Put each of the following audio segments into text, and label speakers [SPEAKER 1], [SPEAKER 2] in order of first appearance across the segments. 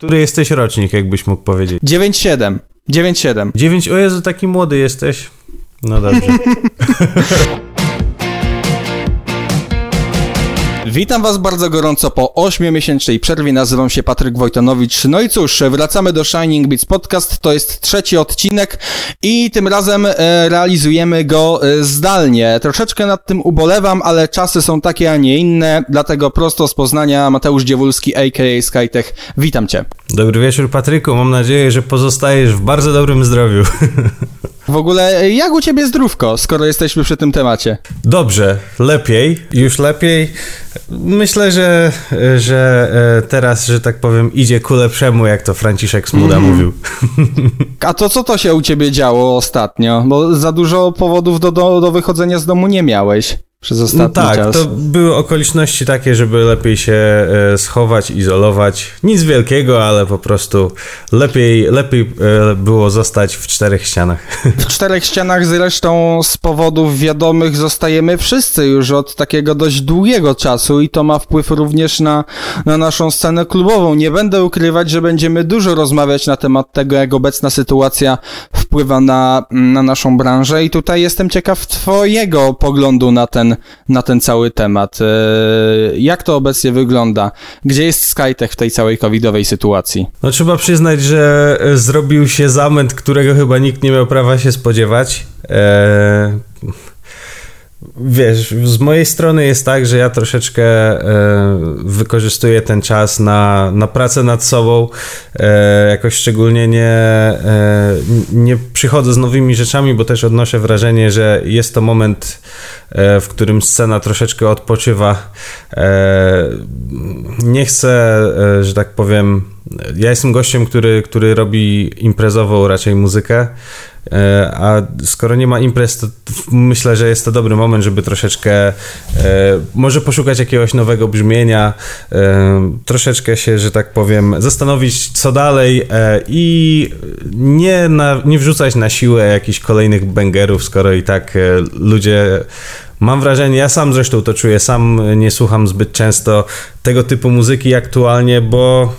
[SPEAKER 1] Który jesteś rocznik, jakbyś mógł powiedzieć?
[SPEAKER 2] 9-7. 9-7.
[SPEAKER 1] 9, o Jezu, taki młody jesteś. No dobrze.
[SPEAKER 2] Witam Was bardzo gorąco po 8-miesięcznej przerwie. Nazywam się Patryk Wojtanowicz. No i cóż, wracamy do Shining Beats Podcast. To jest trzeci odcinek i tym razem e, realizujemy go e, zdalnie. Troszeczkę nad tym ubolewam, ale czasy są takie, a nie inne. Dlatego prosto z Poznania Mateusz Dziewulski, a.k.a. Skytech. Witam Cię.
[SPEAKER 1] Dobry wieczór, Patryku. Mam nadzieję, że pozostajesz w bardzo dobrym zdrowiu.
[SPEAKER 2] W ogóle, jak u ciebie zdrówko, skoro jesteśmy przy tym temacie?
[SPEAKER 1] Dobrze, lepiej, już lepiej. Myślę, że, że e, teraz, że tak powiem, idzie ku lepszemu, jak to Franciszek Smuda mm. mówił.
[SPEAKER 2] A to co to się u ciebie działo ostatnio? Bo za dużo powodów do, do, do wychodzenia z domu nie miałeś przez ostatni no
[SPEAKER 1] tak,
[SPEAKER 2] czas.
[SPEAKER 1] to były okoliczności takie, żeby lepiej się e, schować, izolować. Nic wielkiego, ale po prostu lepiej, lepiej e, było zostać w czterech ścianach.
[SPEAKER 2] W czterech ścianach zresztą z powodów wiadomych zostajemy wszyscy już od takiego dość długiego czasu i to ma wpływ również na, na naszą scenę klubową. Nie będę ukrywać, że będziemy dużo rozmawiać na temat tego, jak obecna sytuacja wpływa na, na naszą branżę i tutaj jestem ciekaw twojego poglądu na ten na ten cały temat. E, jak to obecnie wygląda? Gdzie jest Skytech w tej całej covidowej sytuacji?
[SPEAKER 1] No trzeba przyznać, że zrobił się zamęt, którego chyba nikt nie miał prawa się spodziewać. Eee Wiesz, z mojej strony jest tak, że ja troszeczkę e, wykorzystuję ten czas na, na pracę nad sobą. E, jakoś szczególnie nie, e, nie przychodzę z nowymi rzeczami, bo też odnoszę wrażenie, że jest to moment, e, w którym scena troszeczkę odpoczywa. E, nie chcę, e, że tak powiem, ja jestem gościem, który, który robi imprezową raczej muzykę. E, a skoro nie ma imprez, to myślę, że jest to dobry moment, żeby troszeczkę e, może poszukać jakiegoś nowego brzmienia, e, troszeczkę się, że tak powiem, zastanowić co dalej i nie, na, nie wrzucać na siłę jakichś kolejnych bangerów, skoro i tak ludzie Mam wrażenie, ja sam zresztą to czuję, sam nie słucham zbyt często tego typu muzyki aktualnie, bo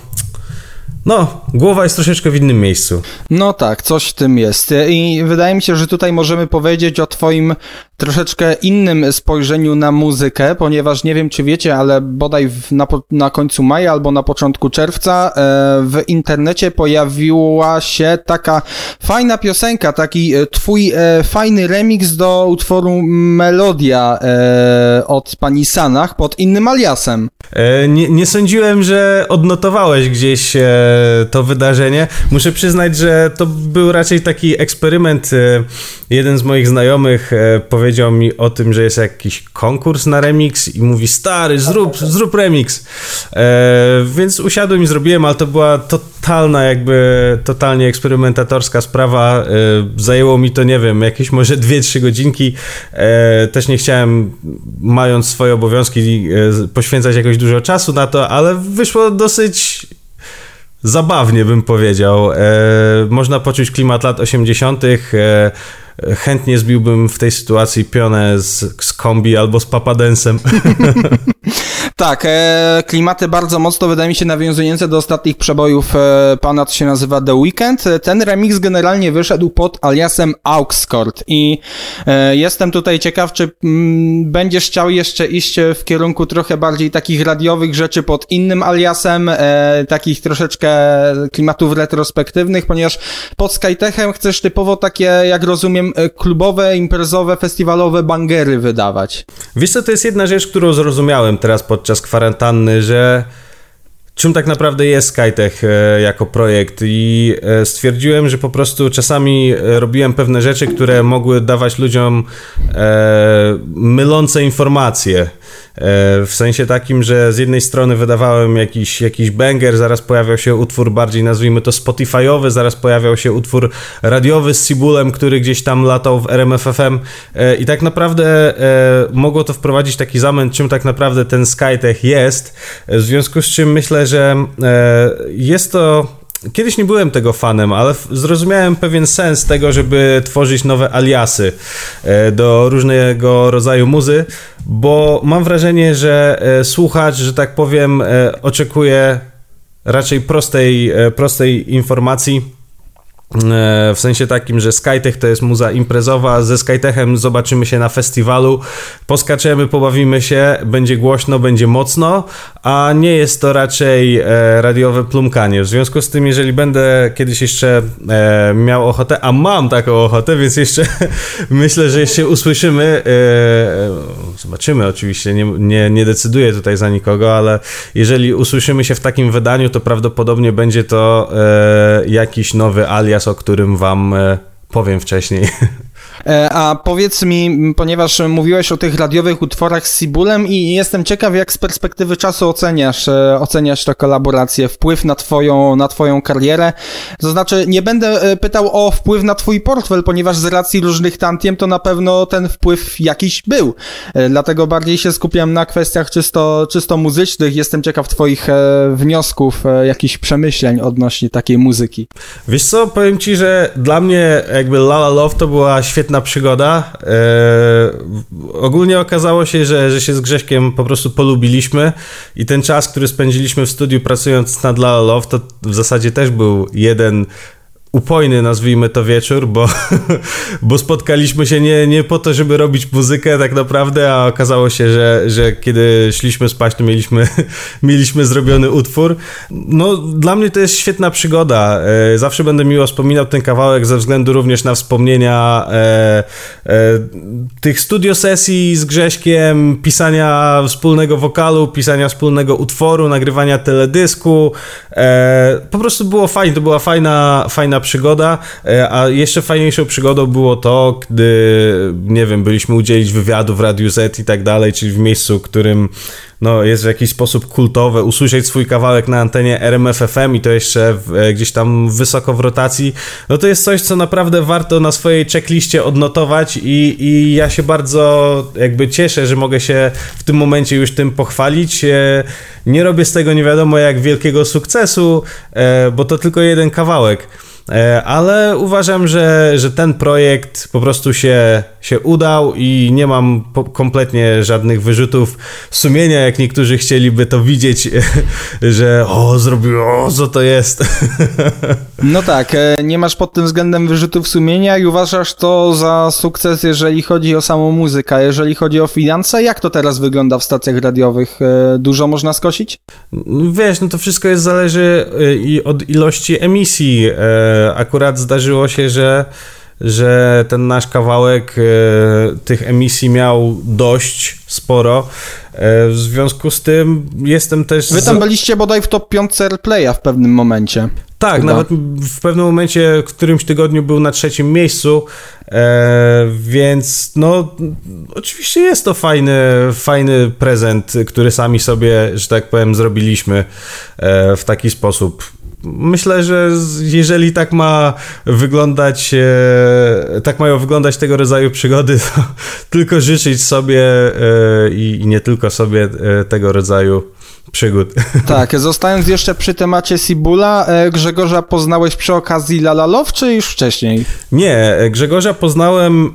[SPEAKER 1] no, głowa jest troszeczkę w innym miejscu.
[SPEAKER 2] No tak, coś w tym jest. I wydaje mi się, że tutaj możemy powiedzieć o Twoim troszeczkę innym spojrzeniu na muzykę, ponieważ nie wiem, czy wiecie, ale bodaj w, na, na końcu maja albo na początku czerwca e, w internecie pojawiła się taka fajna piosenka, taki e, Twój e, fajny remix do utworu Melodia e, od pani Sanach pod innym aliasem.
[SPEAKER 1] E, nie, nie sądziłem, że odnotowałeś gdzieś e, to wydarzenie. Muszę przyznać, że to był raczej taki eksperyment. Jeden z moich znajomych e, powiedział mi o tym, że jest jakiś konkurs na remix i mówi, stary, zrób, zrób remix. E, więc usiadłem i zrobiłem, ale to była totalna jakby, totalnie eksperymentatorska sprawa. Zajęło mi to, nie wiem, jakieś może 2-3 godzinki. Też nie chciałem, mając swoje obowiązki, poświęcać jakoś dużo czasu na to, ale wyszło dosyć zabawnie bym powiedział. E, można poczuć klimat lat 80. E, chętnie zbiłbym w tej sytuacji pionę z, z kombi albo z papadensem.
[SPEAKER 2] Tak, e, klimaty bardzo mocno, wydaje mi się, nawiązujące do ostatnich przebojów e, pana, to się nazywa The Weekend. Ten remix generalnie wyszedł pod aliasem Auxcord i e, jestem tutaj ciekaw, czy m, mm, będziesz chciał jeszcze iść w kierunku trochę bardziej takich radiowych rzeczy pod innym aliasem, e, takich troszeczkę klimatów retrospektywnych, ponieważ pod Skytechem chcesz typowo takie, jak rozumiem, e, klubowe, imprezowe, festiwalowe bangery wydawać.
[SPEAKER 1] Wiesz co, to jest jedna rzecz, którą zrozumiałem teraz podczas podczas kwarantanny, że czym tak naprawdę jest SkyTech e, jako projekt? I e, stwierdziłem, że po prostu czasami e, robiłem pewne rzeczy, które mogły dawać ludziom mylące informacje. W sensie takim, że z jednej strony wydawałem jakiś, jakiś banger, zaraz pojawiał się utwór bardziej, nazwijmy to Spotify'owy, zaraz pojawiał się utwór radiowy z Cibulem, który gdzieś tam latał w RMFFM i tak naprawdę mogło to wprowadzić taki zamęt, czym tak naprawdę ten SkyTech jest, w związku z czym myślę, że jest to Kiedyś nie byłem tego fanem, ale zrozumiałem pewien sens tego, żeby tworzyć nowe aliasy e, do różnego rodzaju muzy, bo mam wrażenie, że e, słuchacz, że tak powiem, e, oczekuje raczej prostej, prostej informacji E, w sensie takim, że Skytech to jest muza imprezowa, ze Skytechem zobaczymy się na festiwalu, poskaczemy, pobawimy się, będzie głośno, będzie mocno, a nie jest to raczej e, radiowe plumkanie. W związku z tym, jeżeli będę kiedyś jeszcze e, miał ochotę, a mam taką ochotę, więc jeszcze myślę, że jeszcze usłyszymy, zobaczymy oczywiście, nie, nie, nie decyduję tutaj za nikogo, ale jeżeli usłyszymy się w takim wydaniu, to prawdopodobnie będzie to jakiś nowy alias o którym wam e, powiem wcześniej.
[SPEAKER 2] E, a powiedz mi, ponieważ mówiłeś o tych radiowych utworach z Sibulem i jestem ciekaw, jak z perspektywy czasu oceniasz, e, oceniasz tę kolaborację, wpływ na twoją, na twoją karierę. To znaczy, nie będę e, pytał o wpływ na twój portfel, ponieważ z racji różnych tantiem to na pewno ten wpływ jakiś był. Dlatego bardziej się skupiam na kwestiach czysto, czysto muzycznych. Jestem ciekaw twoich wniosków, jakichś przemyśleń odnośnie takiej muzyki.
[SPEAKER 1] Wiesz co, powiem ci, że dla mnie jakby Lala Love to była świetna świetna przygoda. E, ogólnie okazało się, że, że się z Grześkiem po prostu polubiliśmy i ten czas, który spędziliśmy w studiu pracując nad La Love, to w zasadzie też był jeden upojny, nazwijmy to wieczór, bo, bo spotkaliśmy się nie, nie po to, żeby robić muzykę tak naprawdę, a okazało się, że, że kiedy szliśmy spać, to mieliśmy, mieliśmy zrobiony utwór. No, dla mnie to jest świetna przygoda. E, zawsze będę miło wspominał ten kawałek ze względu również na wspomnienia e, e, tych studio sesji z Grześkiem, pisania wspólnego wokalu, pisania wspólnego utworu, nagrywania teledysku. E, po prostu było fajnie, to była fajna, fajna przygoda, e, a jeszcze fajniejszą przygodą było to, gdy, nie wiem, byliśmy udzielić wywiadu w Radiu Z i tak dalej, czyli w miejscu, którym no, jest w jakiś sposób kultowe, usłyszeć swój kawałek na antenie RMF FM i to jeszcze w, e, gdzieś tam wysoko w rotacji, no to jest coś, co naprawdę warto na swojej checkliście odnotować i, i ja się bardzo jakby cieszę, że mogę się w tym momencie już tym pochwalić. E, nie robię z tego nie wiadomo jak wielkiego sukcesu, bo to tylko jeden kawałek. E, ale uważam, że, że ten projekt po prostu się, się udał i nie mam kompletnie żadnych wyrzutów sumienia, jak niektórzy chcieliby to widzieć, że o, zrobiło, co to jest.
[SPEAKER 2] No tak, e, nie masz pod tym względem wyrzutów sumienia i uważasz to za sukces, jeżeli chodzi o samą muzykę, jeżeli chodzi o finanse, jak to teraz wygląda w stacjach radiowych? E, dużo można skosić?
[SPEAKER 1] Wiesz, no to wszystko jest zależy od ilości emisji akurat zdarzyło się, że że ten nasz kawałek e, tych emisji miał dość sporo. E, w związku z tym jestem też.
[SPEAKER 2] Wy tam byliście bodaj w top 5 Airplaya w pewnym momencie.
[SPEAKER 1] Tak, Chyba. nawet w pewnym momencie, w którymś tygodniu był na trzecim miejscu, e, więc no oczywiście jest to fajny, fajny prezent, który sami sobie, że tak powiem, zrobiliśmy e, w taki sposób myślę, że jeżeli tak ma wyglądać, e, tak mają wyglądać tego rodzaju przygody, to tylko życzyć sobie e, i nie tylko sobie e, tego rodzaju przygód.
[SPEAKER 2] Tak, zostając jeszcze przy temacie Sibula, e, Grzegorza poznałeś przy okazji Lalalow, czy już wcześniej?
[SPEAKER 1] Nie, e, Grzegorza poznałem e,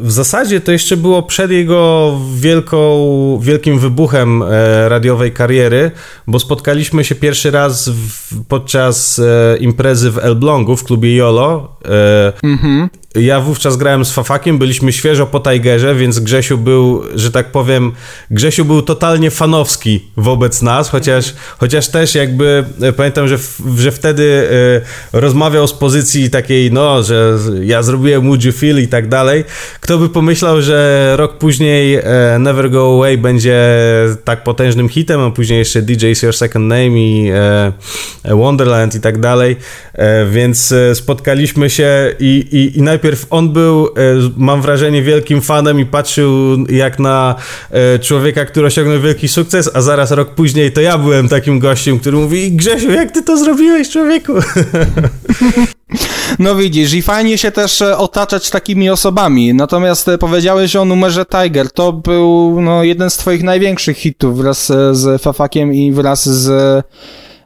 [SPEAKER 1] w zasadzie to jeszcze było przed jego wielką, wielkim wybuchem radiowej kariery, bo spotkaliśmy się pierwszy raz w, podczas imprezy w Elblągu w klubie Jolo. Mhm. Ja wówczas grałem z Fafakiem, byliśmy świeżo po Tigerze, więc Grzesiu był, że tak powiem, Grzesiu był totalnie fanowski wobec nas, chociaż, chociaż też jakby e, pamiętam, że, że wtedy e, rozmawiał z pozycji takiej, no, że ja zrobiłem Would You Feel i tak dalej. Kto by pomyślał, że rok później e, Never Go Away będzie tak potężnym hitem, a później jeszcze DJ is Your Second Name i Wonderland i tak dalej, więc spotkaliśmy się i, i, i najpierw najpierw on był, e, mam wrażenie, wielkim fanem i patrzył jak na e, człowieka, który osiągnął wielki sukces, a zaraz rok później to ja byłem takim gościem, który mówi Grzesiu, jak ty to zrobiłeś, człowieku?
[SPEAKER 2] No widzisz, i fajnie się też e, otaczać takimi osobami. Natomiast powiedziałeś o numerze Tiger. To był no, jeden z twoich największych hitów wraz z Fafakiem i wraz z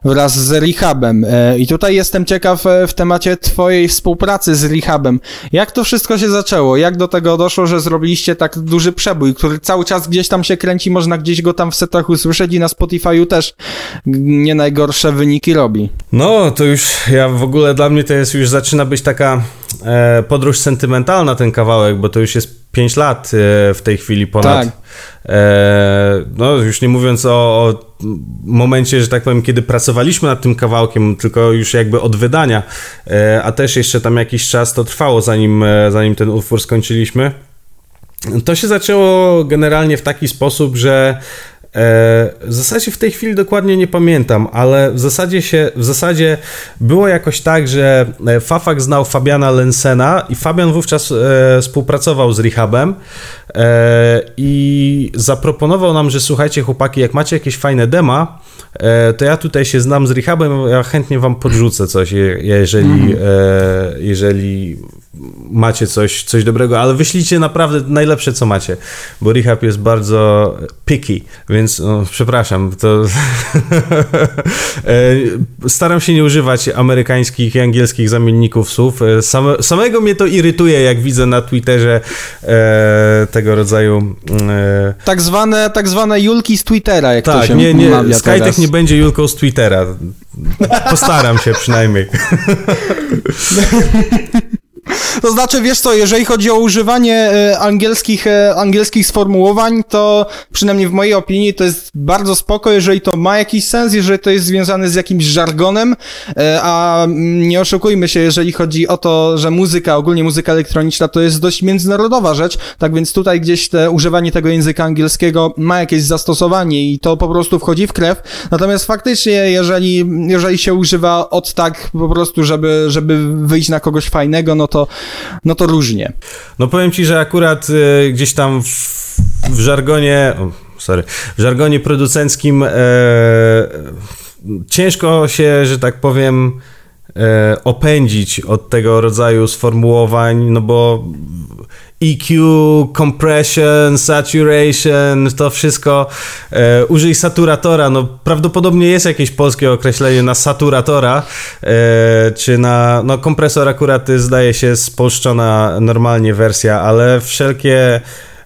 [SPEAKER 2] wraz z Rehabem. E, I tutaj jestem ciekaw w temacie twojej współpracy z Rehabem. Jak to wszystko się zaczęło? Jak do tego doszło, że zrobiliście tak duży przebój, który cały czas gdzieś tam się kręci, można gdzieś go tam w setach usłyszeć i na Spotify'u też nie najgorsze wyniki robi.
[SPEAKER 1] No, to już ja w ogóle dla mnie to jest już zaczyna być taka e, podróż sentymentalna ten kawałek, bo to już jest 5 lat e, w tej chwili ponad. Tak. E, no, już nie mówiąc o, o, momencie, że tak powiem, kiedy pracowaliśmy nad tym kawałkiem, tylko już jakby od wydania, e, a też jeszcze tam jakiś czas to trwało, zanim, zanim ten utwór skończyliśmy. To się zaczęło generalnie w taki sposób, że w zasadzie w tej chwili dokładnie nie pamiętam, ale w zasadzie się, w zasadzie było jakoś tak, że e, Fafak znał Fabiana Lensena i Fabian wówczas e, współpracował z Rehabem e, i zaproponował nam, że słuchajcie chłopaki, jak macie jakieś fajne dema, e, to ja tutaj się znam z Rehabem, ja chętnie wam podrzucę coś, jeżeli, mm. jeżeli macie coś, coś dobrego, ale wyślijcie naprawdę najlepsze, co macie, bo Rehab jest bardzo picky, więc no, przepraszam, to e, staram się nie używać amerykańskich i angielskich zamienników słów. E, same, samego mnie to irytuje, jak widzę na Twitterze e, tego rodzaju...
[SPEAKER 2] E... Tak zwane, tak zwane Julki z Twittera, jak
[SPEAKER 1] tak,
[SPEAKER 2] to się
[SPEAKER 1] nie, nie, Skytech nie będzie Julką z Twittera. Postaram się przynajmniej.
[SPEAKER 2] To znaczy, wiesz co, jeżeli chodzi o używanie e, angielskich, e, angielskich sformułowań, to przynajmniej w mojej opinii to jest bardzo spoko, jeżeli to ma jakiś sens, jeżeli to jest związane z jakimś żargonem, e, a nie oszukujmy się, jeżeli chodzi o to, że muzyka, ogólnie muzyka elektroniczna to jest dość międzynarodowa rzecz, tak więc tutaj gdzieś te, używanie tego języka angielskiego ma jakieś zastosowanie i to po prostu wchodzi w krew. Natomiast faktycznie, jeżeli, jeżeli się używa od tak po prostu, żeby, żeby wyjść na kogoś fajnego, no to no to różnie.
[SPEAKER 1] No powiem ci, że akurat y, gdzieś tam w, w żargonie, oh, sorry, w żargonie producenckim e, ciężko się, że tak powiem, e, opędzić od tego rodzaju sformułowań, no bo EQ, compression, saturation, to wszystko. E, użyj saturatora. No, prawdopodobnie jest jakieś polskie określenie na saturatora, e, czy na. No, kompresor akurat zdaje się spolszczona normalnie wersja, ale wszelkie.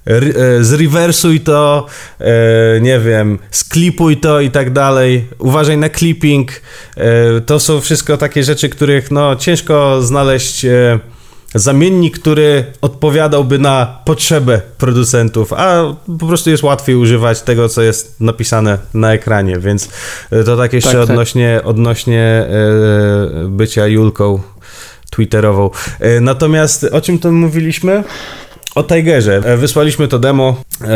[SPEAKER 1] E, zrewersuj to, e, nie wiem, sklipuj to i tak dalej. Uważaj na clipping. E, to są wszystko takie rzeczy, których no, ciężko znaleźć zamiennik, który odpowiadałby na potrzebę producentów, a po prostu jest łatwiej używać tego, co jest napisane na ekranie, więc e, to tak jeszcze tak, odnośnie, tak. odnośnie e, bycia Julką Twitterową. E, natomiast o czym to mówiliśmy? O Tigerze. Wysłaliśmy to demo. Eee,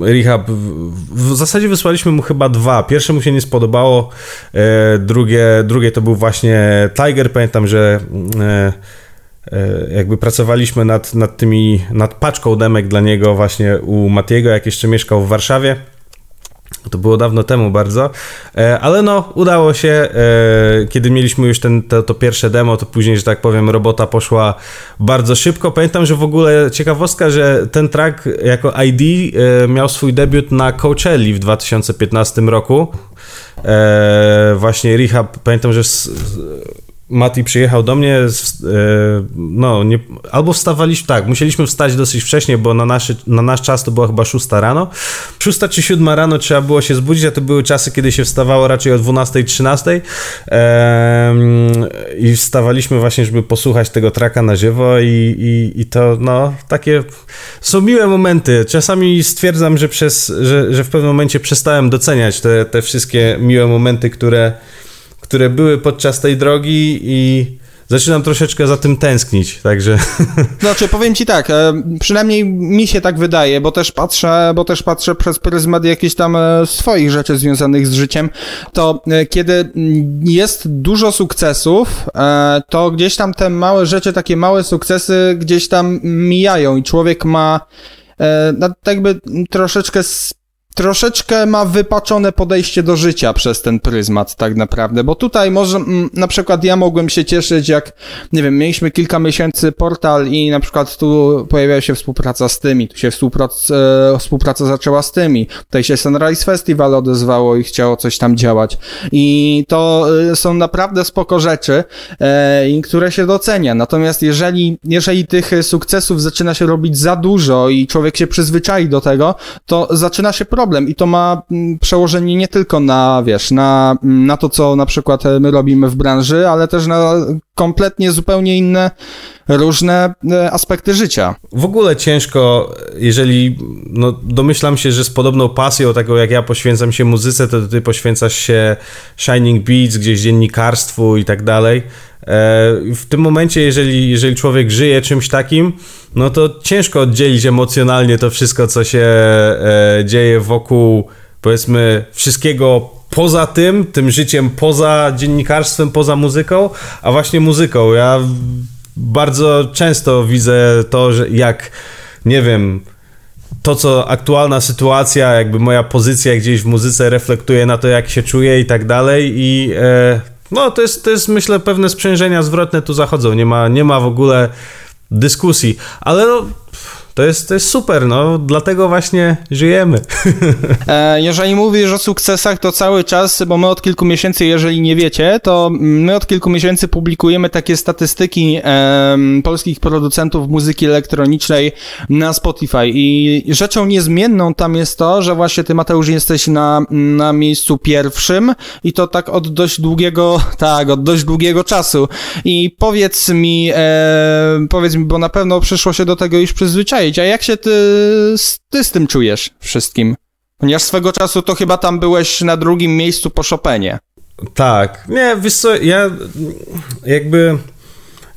[SPEAKER 1] Rehab. W zasadzie wysłaliśmy mu chyba dwa. Pierwsze mu się nie spodobało. Eee, drugie, drugie to był właśnie Tiger. Pamiętam, że. Eee, jakby pracowaliśmy nad, nad tymi, nad paczką demek dla niego właśnie u Matiego, jak jeszcze mieszkał w Warszawie. To było dawno temu bardzo, e, ale no, udało się. E, kiedy mieliśmy już ten, to, to, pierwsze demo, to później, że tak powiem, robota poszła bardzo szybko. Pamiętam, że w ogóle ciekawostka, że ten track jako ID miał swój debiut na Coachelli w 2015 roku. Właśnie Rehab, pamiętam, że Mati przyjechał do mnie, e, no, nie, albo wstawaliśmy, tak, musieliśmy wstać dosyć wcześnie, bo na, naszy, na nasz czas to była chyba 6 rano. 6 czy 7 rano trzeba było się zbudzić, a to były czasy, kiedy się wstawało raczej o 12, 13 i wstawaliśmy właśnie, żeby posłuchać tego traka na żywo i, i, i to, no, takie są miłe momenty. Czasami stwierdzam, że, przez, że, że w pewnym momencie przestałem doceniać te, te wszystkie miłe momenty, które które były podczas tej drogi i zaczynam troszeczkę za tym tęsknić, także...
[SPEAKER 2] Znaczy, powiem ci tak, e, przynajmniej mi się tak wydaje, bo też patrzę, bo też patrzę przez pryzmat jakichś tam e, swoich rzeczy związanych z życiem, to e, kiedy jest dużo sukcesów, to gdzieś tam te małe rzeczy, takie małe sukcesy gdzieś tam mijają i człowiek ma tak jakby troszeczkę troszeczkę ma wypaczone podejście do życia przez ten pryzmat tak naprawdę, bo tutaj może mm, na przykład ja mogłem się cieszyć jak, nie wiem, mieliśmy kilka miesięcy portal i na przykład tu pojawiała się współpraca z tymi, tu się współpraca, e, współpraca zaczęła z tymi, tutaj się Sunrise Festival odezwało i chciało coś tam działać. I to e, są naprawdę spoko rzeczy, e, które się docenia, natomiast jeżeli, jeżeli tych sukcesów zaczyna się robić za dużo i człowiek się przyzwyczai do tego, to zaczyna się problem problem i to ma mm, przełożenie nie tylko na, wiesz, na, mm, na to, co na przykład e, my robimy w branży, ale też na kompletnie zupełnie inne, różne e, aspekty życia.
[SPEAKER 1] W ogóle ciężko, jeżeli, no domyślam się, że z podobną pasją, taką jak ja poświęcam się muzyce, to ty poświęcasz się Shining Beats, gdzieś dziennikarstwu i tak dalej. E, w tym momencie, jeżeli, jeżeli człowiek żyje czymś takim, no to ciężko oddzielić emocjonalnie to wszystko, co się e, dzieje wokół, powiedzmy, wszystkiego poza tym, tym życiem poza dziennikarstwem, poza muzyką, a właśnie muzyką. Ja bardzo często widzę to, że jak, nie wiem, to, co aktualna sytuacja, jakby moja pozycja gdzieś w muzyce reflektuje na to, jak się czuję i tak dalej i e, no, to jest, to jest myślę pewne sprzężenia zwrotne tu zachodzą, nie ma, nie ma w ogóle dyskusji, ale no to jest, to jest super, no. Dlatego właśnie żyjemy.
[SPEAKER 2] E, jeżeli mówisz o sukcesach, to cały czas, bo my od kilku miesięcy, jeżeli nie wiecie, to my od kilku miesięcy publikujemy takie statystyki e, polskich producentów muzyki elektronicznej na Spotify. I rzeczą niezmienną tam jest to, że właśnie ty Mateusz jesteś na, na miejscu pierwszym i to tak od dość długiego, tak, od dość długiego czasu. I powiedz mi, e, powiedz mi, bo na pewno przyszło się do tego już przyzwyczaić, a jak się ty, ty z tym czujesz wszystkim? Ponieważ swego czasu to chyba tam byłeś na drugim miejscu po Chopinie.
[SPEAKER 1] Tak. Nie, wiesz co, ja jakby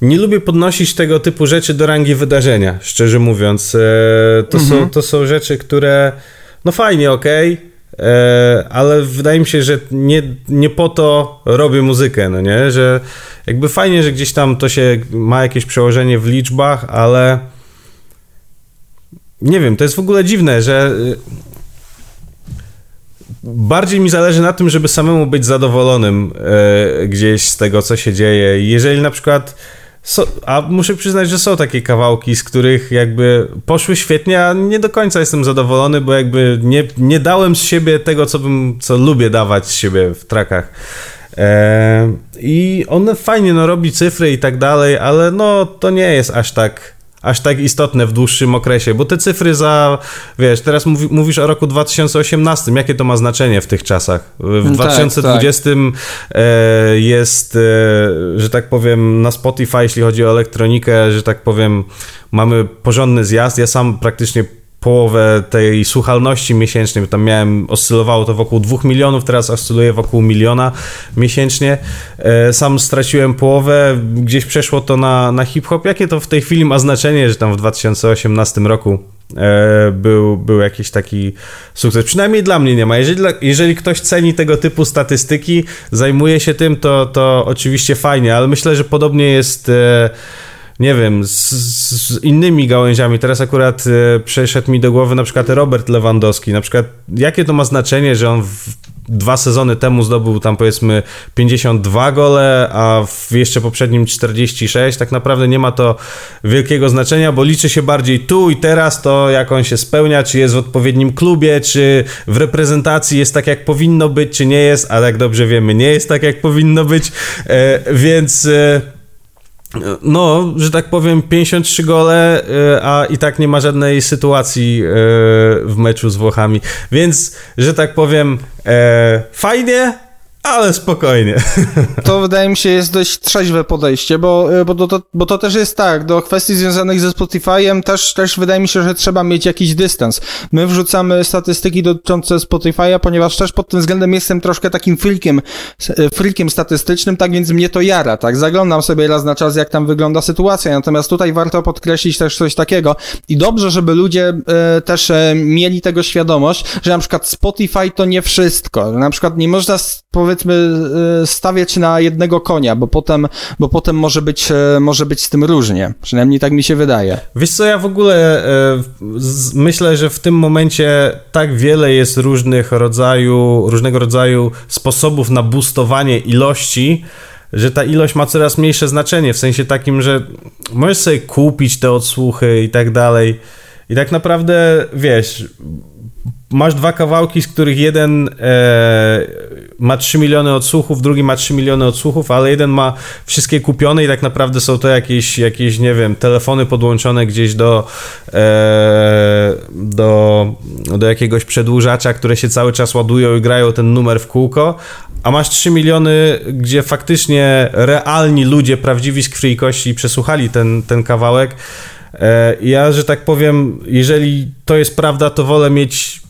[SPEAKER 1] nie lubię podnosić tego typu rzeczy do rangi wydarzenia, szczerze mówiąc. E, to, mhm. są, to są rzeczy, które no fajnie, okej, okay, e, ale wydaje mi się, że nie, nie po to robię muzykę, no nie? Że jakby fajnie, że gdzieś tam to się ma jakieś przełożenie w liczbach, ale nie wiem, to jest w ogóle dziwne, że y, bardziej mi zależy na tym, żeby samemu być zadowolonym e, gdzieś z tego, co się dzieje. Jeżeli na przykład. So, a muszę przyznać, że są takie kawałki, z których jakby poszły świetnie, a nie do końca jestem zadowolony, bo jakby nie, nie dałem z siebie tego, co bym, co lubię dawać z siebie w trakach. E, I one fajnie no, robi cyfry i tak dalej, ale no to nie jest aż tak aż tak istotne w dłuższym okresie, bo te cyfry za, wiesz, teraz mówi, mówisz o roku 2018, jakie to ma znaczenie w tych czasach? W 2020 tak, tak. E, jest, e, że tak powiem, na Spotify, jeśli chodzi o elektronikę, że tak powiem, mamy porządny zjazd. Ja sam praktycznie połowę tej słuchalności miesięcznej, bo tam miałem, oscylowało to wokół 2 milionów, teraz oscyluje wokół miliona miesięcznie. E, sam straciłem połowę, gdzieś przeszło to na, na hip-hop. Jakie to w tej chwili ma znaczenie, że tam w 2018 roku e, był, był jakiś taki sukces. Przynajmniej dla mnie nie ma. Jeżeli, jeżeli ktoś ceni tego typu statystyki, zajmuje się tym, to, to oczywiście fajnie, ale myślę, że podobnie jest e, nie wiem, z, z, innymi gałęziami. Teraz akurat e, przeszedł mi do głowy na przykład Robert Lewandowski. Na przykład, jakie to ma znaczenie, że on w, dwa sezony temu zdobył tam powiedzmy 52 gole, a w jeszcze poprzednim 46. Tak naprawdę nie ma to wielkiego znaczenia, bo liczy się bardziej tu i teraz to, jak on się spełnia, czy jest w odpowiednim klubie, czy w reprezentacji jest tak, jak powinno być, czy nie jest, a jak dobrze wiemy, nie jest tak, jak powinno być. E, więc. E, no, że tak powiem, 53 gole, y, a i tak nie ma żadnej sytuacji y, w meczu z Włochami. Więc, że tak powiem, e, fajnie, ale spokojnie.
[SPEAKER 2] To wydaje mi się jest dość trzeźwe podejście, bo, e, bo, to, bo to też jest tak, do kwestii związanych ze Spotify'em też, też wydaje mi się, że trzeba mieć jakiś dystans. My wrzucamy statystyki dotyczące Spotify'a, ponieważ też pod tym względem jestem troszkę takim freakiem, e, freakiem statystycznym, tak więc mnie to jara, tak? Zaglądam sobie raz na czas, jak tam wygląda sytuacja, natomiast tutaj warto podkreślić też coś takiego i dobrze, żeby ludzie e, też e, mieli tego świadomość, że na przykład Spotify to nie wszystko, na przykład nie można powiedzieć powiedzmy stawiać na jednego konia, bo potem, bo potem może być, może być z tym różnie. Przynajmniej tak mi się wydaje.
[SPEAKER 1] Wiesz co, ja w ogóle myślę, że w tym momencie tak wiele jest różnych rodzaju, różnego rodzaju sposobów na boostowanie ilości, że ta ilość ma coraz mniejsze znaczenie, w sensie takim, że możesz sobie kupić te odsłuchy i tak dalej. I tak naprawdę, wiesz, masz dwa kawałki, z których jeden e, ma 3 miliony odsłuchów, drugi ma 3 miliony odsłuchów, ale jeden ma wszystkie kupione i tak naprawdę są to jakieś, jakieś nie wiem, telefony podłączone gdzieś do, e, do, do jakiegoś przedłużacza, które się cały czas ładują i grają ten numer w kółko, a masz 3 miliony, gdzie faktycznie realni ludzie, prawdziwi z krwi i kości przesłuchali ten, ten kawałek. E, ja, że tak powiem, jeżeli to jest prawda, to wolę mieć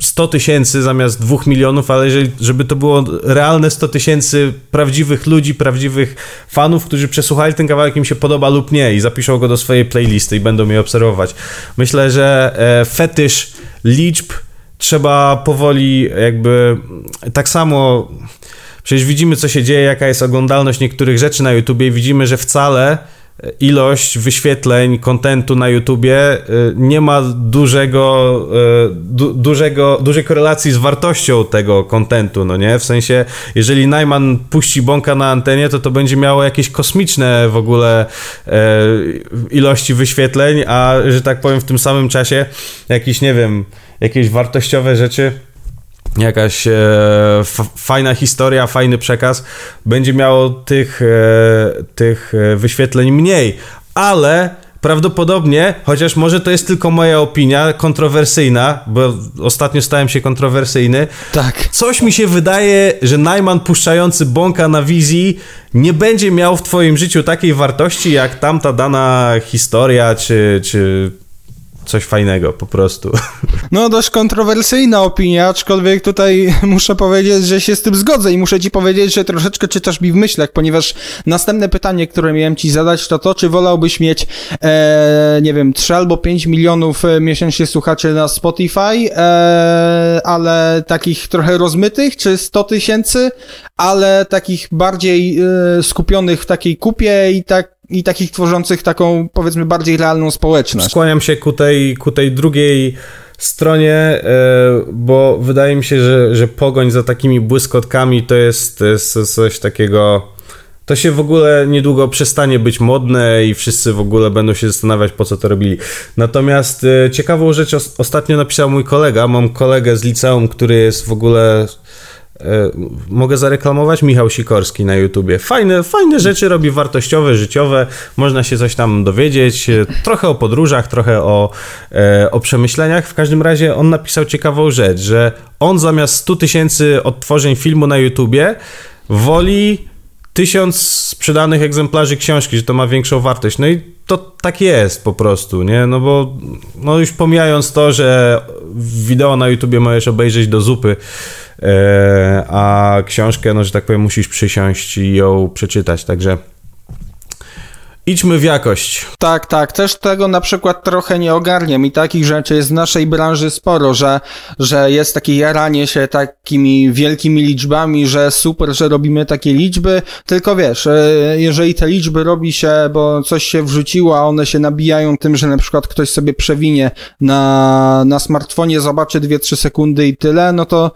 [SPEAKER 1] 100 tysięcy zamiast 2 milionów, ale jeżeli, żeby to było realne 100 tysięcy prawdziwych ludzi, prawdziwych fanów, którzy przesłuchali ten kawałek, im się podoba lub nie i zapiszą go do swojej playlisty i będą mnie obserwować. Myślę, że e, fetysz liczb trzeba powoli jakby tak samo przecież widzimy co się dzieje, jaka jest oglądalność niektórych rzeczy na YouTubie i widzimy, że wcale ilość wyświetleń, kontentu na YouTubie y, nie ma dużego, y, du, dużego, dużej korelacji z wartością tego kontentu, no nie? W sensie, jeżeli Najman puści bąka na antenie, to to będzie miało jakieś kosmiczne w ogóle e, ilości wyświetleń, a że tak powiem w tym samym czasie jakiś, nie wiem, jakieś wartościowe rzeczy jakaś e, fajna historia, fajny przekaz, będzie miało tych, e, tych e, wyświetleń mniej, ale prawdopodobnie, chociaż może to jest tylko moja opinia, kontrowersyjna, bo ostatnio stałem się kontrowersyjny.
[SPEAKER 2] Tak.
[SPEAKER 1] Coś mi się wydaje, że Najman puszczający bąka na wizji nie będzie miał w twoim życiu takiej wartości, jak tamta dana historia, czy, czy coś fajnego po prostu.
[SPEAKER 2] No, dość kontrowersyjna opinia, aczkolwiek tutaj muszę powiedzieć, że się z tym zgodzę i muszę ci powiedzieć, że troszeczkę czytasz mi w myślach, ponieważ następne pytanie, które miałem ci zadać, to to, czy wolałbyś mieć, e, nie wiem, 3 albo 5 milionów e, miesięcznie słuchaczy na Spotify, e, ale takich trochę rozmytych, czy 100 tysięcy, ale takich bardziej e, skupionych w takiej kupie i tak i takich tworzących taką, powiedzmy, bardziej realną społeczność.
[SPEAKER 1] Skłaniam się ku tej, ku tej drugiej stronie, e, bo wydaje mi się, że, że pogoń za takimi błyskotkami to jest, to jest coś takiego. To się w ogóle niedługo przestanie być modne i wszyscy w ogóle będą się zastanawiać, po co to robili. Natomiast e, ciekawą rzecz ostatnio napisał mój kolega. Mam kolegę z liceum, który jest w ogóle mogę zareklamować Michał Sikorski na YouTubie. Fajne, fajne rzeczy robi, wartościowe, życiowe. Można się coś tam dowiedzieć. E, trochę o podróżach, trochę o, e, o przemyśleniach. W każdym razie on napisał ciekawą rzecz, że on zamiast 100 tysięcy odtworzeń filmu na YouTubie woli tysiąc sprzedanych egzemplarzy książki, że to ma większą wartość. No i to tak jest po prostu, nie? No bo no już pomijając to, że wideo na YouTubie możesz obejrzeć do zupy, E, a książkę, no że tak powiem, musisz przysiąść i ją przeczytać, także idźmy w jakość.
[SPEAKER 2] Tak, tak, też tego na przykład trochę nie ogarniam i takich rzeczy jest w naszej branży sporo, że, że jest takie jaranie się takimi wielkimi liczbami, że super, że robimy takie liczby, tylko wiesz, e, jeżeli te liczby robi się, bo coś się wrzuciło, a one się nabijają tym, że na przykład ktoś sobie przewinie na, na smartfonie, zobaczy 2-3 sekundy i tyle, no to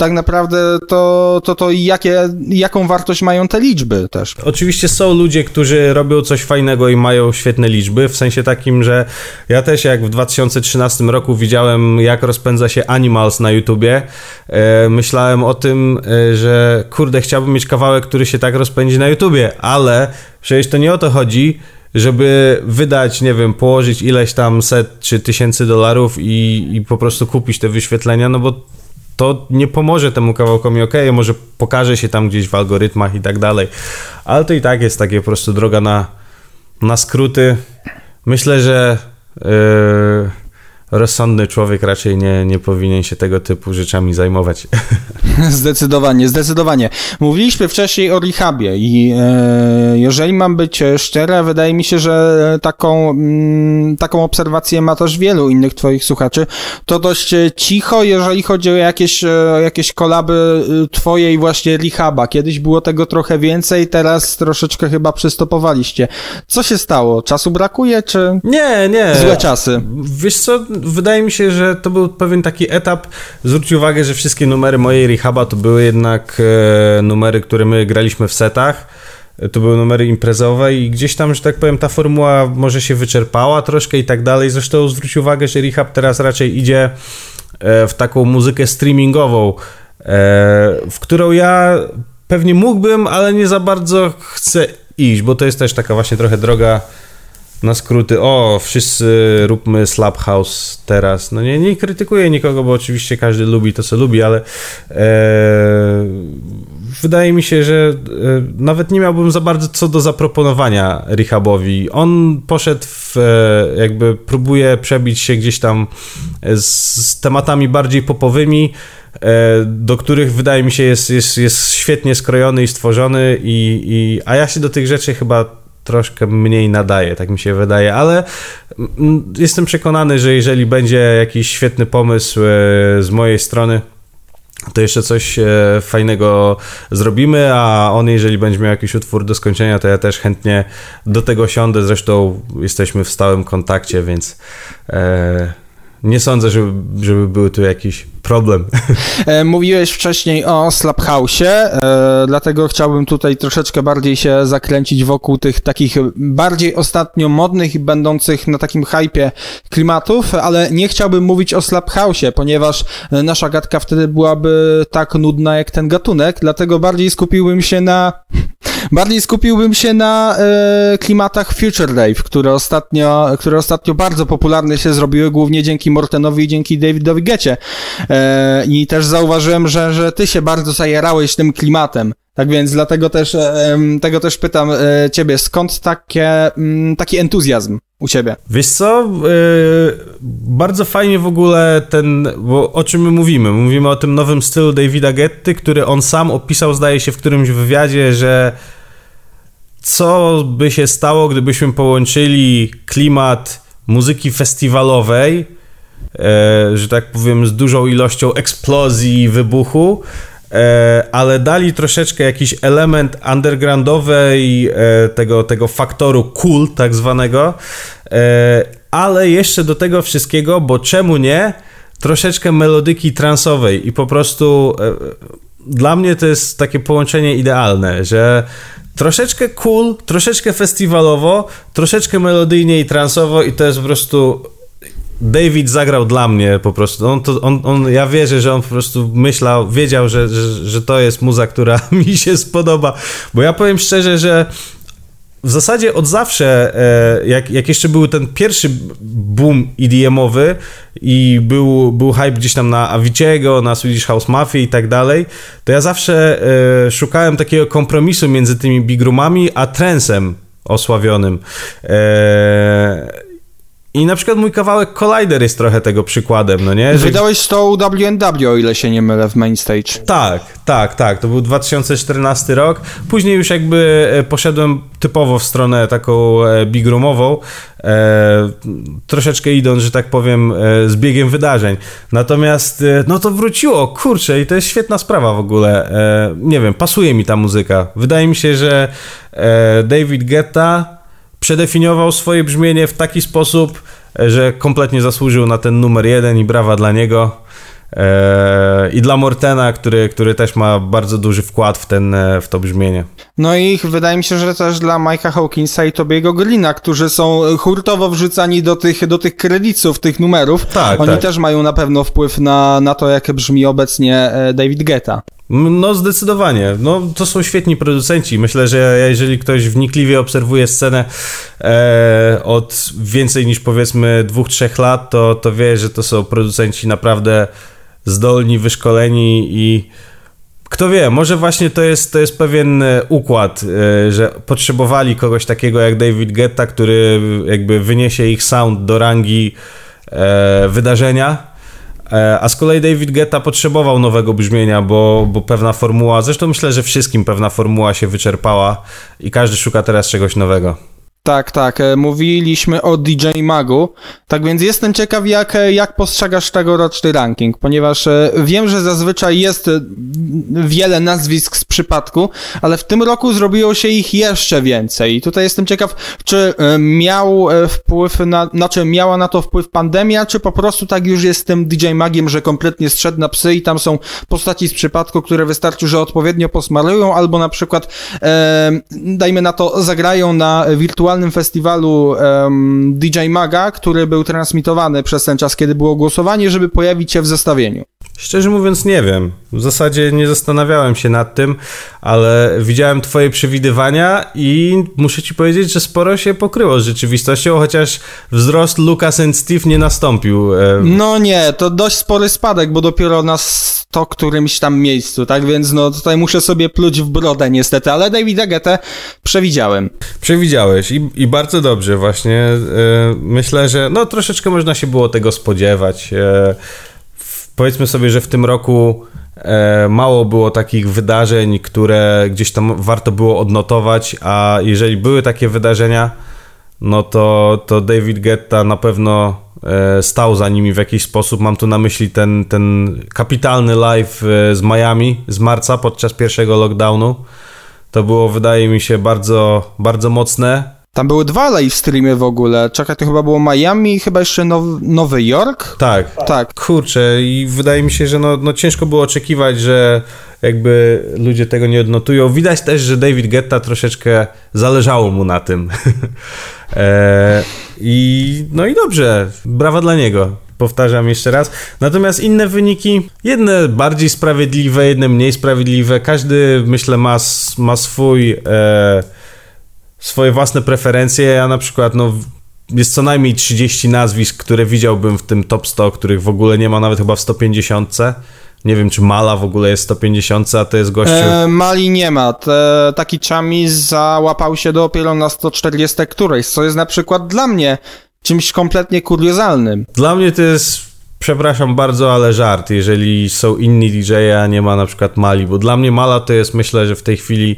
[SPEAKER 2] tak naprawdę to, to, to jakie, jaką wartość mają te liczby też.
[SPEAKER 1] Oczywiście są ludzie, którzy robią coś fajnego i mają świetne liczby, w sensie takim, że ja też jak w 2013 roku widziałem, jak rozpędza się Animals na YouTubie, e, myślałem o tym, e, że kurde, chciałbym mieć kawałek, który się tak rozpędzi na YouTubie, ale przecież to nie o to chodzi, żeby wydać, nie wiem, położyć ileś tam set czy tysięcy dolarów i, i po prostu kupić te wyświetlenia, no bo to nie pomoże temu kawałkowi, ok, może pokaże się tam gdzieś w algorytmach i tak dalej, ale to i tak jest takie po prostu droga na, na skróty. Myślę, że yy, rozsądny człowiek raczej nie, nie powinien się tego typu rzeczami zajmować.
[SPEAKER 2] Zdecydowanie, zdecydowanie. Mówiliśmy wcześniej o rehabie i e, jeżeli mam być szczery, wydaje mi się, że taką, m, mm, taką obserwację ma też wielu innych twoich słuchaczy. To dość cicho, jeżeli chodzi o jakieś, e, jakieś kolaby e, twojej właśnie rehaba. Kiedyś było tego trochę więcej, teraz troszeczkę chyba przystopowaliście. Co się stało? Czasu brakuje, czy...
[SPEAKER 1] Nie, nie.
[SPEAKER 2] Złe czasy.
[SPEAKER 1] Wiesz co, wydaje mi się, że to był pewien taki etap. Zwróć uwagę, że wszystkie numery mojej rehaba to były jednak e, numery, które my graliśmy w setach. To były numery imprezowe i gdzieś tam, że tak powiem, ta formuła może się wyczerpała troszkę i tak dalej. Zresztą zwróć uwagę, że rehab teraz raczej idzie e, w taką muzykę streamingową, e, w którą ja pewnie mógłbym, ale nie za bardzo chcę iść, bo to jest też taka właśnie trochę droga na skróty, o, wszyscy róbmy Slap House teraz. No nie, nie krytykuję nikogo, bo oczywiście każdy lubi to, co lubi, ale e, wydaje mi się, że e, nawet nie miałbym za bardzo co do zaproponowania Rehabowi. On poszedł w, e, jakby próbuje przebić się gdzieś tam z, z tematami bardziej popowymi, e, do których wydaje mi się jest, jest, jest świetnie skrojony i stworzony, i, i, a ja się do tych rzeczy chyba troszkę mniej nadaje, tak mi się wydaje, ale mm, jestem przekonany, że jeżeli będzie jakiś świetny pomysł e, z mojej strony, to jeszcze coś e, fajnego zrobimy, a on jeżeli będzie miał jakiś utwór do skończenia, to ja też chętnie do tego siądę, zresztą jesteśmy w stałym kontakcie, więc e, nie sądzę, żeby, żeby był tu jakiś problem.
[SPEAKER 2] E, mówiłeś wcześniej o Slaphouse, e, dlatego chciałbym tutaj troszeczkę bardziej się zakręcić wokół tych takich bardziej ostatnio modnych i będących na takim hypie klimatów, ale nie chciałbym mówić o Slaphouse, ponieważ nasza gadka wtedy byłaby tak nudna jak ten gatunek, dlatego bardziej skupiłbym się na bardziej skupiłbym się na e, klimatach Future Rave, które ostatnio, które ostatnio bardzo popularne się zrobiły, głównie dzięki Mortenowi i dzięki Davidowi Gecie. E, I też zauważyłem, że, że ty się bardzo zajarałeś tym klimatem. Tak więc dlatego też, e, tego też pytam e, ciebie, skąd takie, m, taki entuzjazm u ciebie?
[SPEAKER 1] Wiesz co, e, bardzo fajnie w ogóle ten, bo o czym my mówimy? Mówimy o tym nowym stylu Davida Getty, który on sam opisał, zdaje się, w którymś wywiadzie, że co by się stało, gdybyśmy połączyli klimat muzyki festiwalowej E, że tak powiem, z dużą ilością eksplozji i wybuchu, e, ale dali troszeczkę jakiś element undergroundowej e, tego, tego faktoru cool tak zwanego, ale jeszcze do tego wszystkiego, bo czemu nie, troszeczkę melodyki transowej i po prostu dla mnie to jest takie połączenie idealne, że troszeczkę cool, troszeczkę festiwalowo, troszeczkę melodyjnie i transowo i to jest po prostu David zagrał dla mnie po prostu. On, to, on, on, ja wierzę, że on po prostu myślał, wiedział, że, że, że to jest muza, która mi się spodoba. Bo ja powiem szczerze, że w zasadzie od zawsze, e, jak, jak jeszcze był ten pierwszy boom EDM-owy i był, był hype gdzieś tam na Avicii'ego, na Swedish House Mafia i tak dalej, to ja zawsze e, szukałem takiego kompromisu między tymi big roomami a trensem osławionym. E, i na przykład mój kawałek Collider jest trochę tego przykładem, no nie?
[SPEAKER 2] Że... Wydałeś to WNW, o ile się nie mylę, w main stage.
[SPEAKER 1] Tak, tak, tak. To był 2014 rok. Później już jakby e, poszedłem typowo w stronę taką e, big roomową, e, troszeczkę idąc, że tak powiem, e, z biegiem wydarzeń. Natomiast, e, no to wróciło, kurczę, i to jest świetna sprawa w ogóle. E, nie wiem, pasuje mi ta muzyka. Wydaje mi się, że David Guetta przedefiniował swoje brzmienie w taki sposób, że kompletnie zasłużył na ten numer jeden i brawa dla niego. Eee, I dla Mortena, który, który też ma bardzo duży wkład w, ten, w to brzmienie.
[SPEAKER 2] No i wydaje mi się, że też dla Mike'a Hawkinsa i Tobiego Greena, którzy są hurtowo wrzucani do tych, do tych kredytów, tych numerów. Tak, Oni tak. też mają na pewno wpływ na, na to, jak brzmi obecnie e, David Guetta.
[SPEAKER 1] No zdecydowanie. No, to są świetni producenci. Myślę, że jeżeli ktoś wnikliwie obserwuje scenę e, od więcej niż powiedzmy dwóch, trzech lat, to, to wie, że to są producenci naprawdę zdolni, wyszkoleni i kto wie, może właśnie to jest, to jest pewien e, układ, e, że potrzebowali kogoś takiego jak David Guetta, który jakby wyniesie ich sound do rangi e, wydarzenia. E, a z kolei David Guetta potrzebował nowego brzmienia, bo, bo pewna formuła, zresztą myślę, że wszystkim pewna formuła się wyczerpała i każdy szuka teraz czegoś nowego.
[SPEAKER 2] Tak, tak. E, mówiliśmy o DJ Magu. Tak więc jestem ciekaw, jak, e, jak postrzegasz tegoroczny ranking, ponieważ e, wiem, że zazwyczaj jest wiele nazwisk z przypadku, ale w tym roku zrobiło się ich jeszcze więcej. I tutaj jestem ciekaw, czy miał wpływ na, znaczy miała na to wpływ pandemia, czy po prostu tak już jest z tym DJ Magiem, że kompletnie strzedł na psy i tam są postaci z przypadku, które wystarczy, że odpowiednio posmarują, albo na przykład, e, dajmy na to, zagrają na wirtualnym festiwalu um, DJ Maga, który był transmitowany przez ten czas, kiedy było głosowanie, żeby pojawić się w zestawieniu?
[SPEAKER 1] Szczerze mówiąc, nie wiem. W zasadzie nie zastanawiałem się nad tym, ale widziałem Twoje przewidywania i muszę Ci powiedzieć, że sporo się pokryło z rzeczywistością, chociaż wzrost Lucas and Steve nie nastąpił.
[SPEAKER 2] No nie, to dość spory spadek, bo dopiero na sto którymś tam miejscu, tak więc no tutaj muszę sobie pluć w brodę niestety, ale Davida Getę przewidziałem.
[SPEAKER 1] Przewidziałeś i, i bardzo dobrze właśnie. Myślę, że no troszeczkę można się było tego spodziewać. E, powiedzmy sobie, że w tym roku e, mało było takich wydarzeń, które gdzieś tam warto było odnotować, a jeżeli były takie wydarzenia, no to, to David Guetta na pewno stał za nimi w jakiś sposób. Mam tu na myśli ten, ten kapitalny live e, z Miami z marca podczas pierwszego lockdownu. To było, wydaje mi się, bardzo, bardzo mocne.
[SPEAKER 2] Tam były dwa live streamy w ogóle. Czekaj, to chyba było Miami i chyba jeszcze Now Nowy Jork?
[SPEAKER 1] Tak. Tak. Kurczę, i wydaje mi się, że no, no ciężko było oczekiwać, że jakby ludzie tego nie odnotują. Widać też, że David Guetta troszeczkę zależało mu na tym. e, I no i dobrze, brawa dla niego. Powtarzam jeszcze raz. Natomiast inne wyniki, jedne bardziej sprawiedliwe, jedne mniej sprawiedliwe. Każdy, myślę, ma, ma swój. E, swoje własne preferencje. Ja na przykład, no, jest co najmniej 30 nazwisk, które widziałbym w tym top 100, których w ogóle nie ma nawet chyba w 150. Nie wiem, czy Mala w ogóle jest 150, a to jest gościu... E,
[SPEAKER 2] Mali nie ma. Te, taki Chami załapał się dopiero na 140 którejś, co jest na przykład dla mnie czymś kompletnie kuriozalnym.
[SPEAKER 1] Dla mnie to jest, przepraszam bardzo, ale żart, jeżeli są inni DJ-e, a nie ma na przykład Mali, bo dla mnie Mala to jest, myślę, że w tej chwili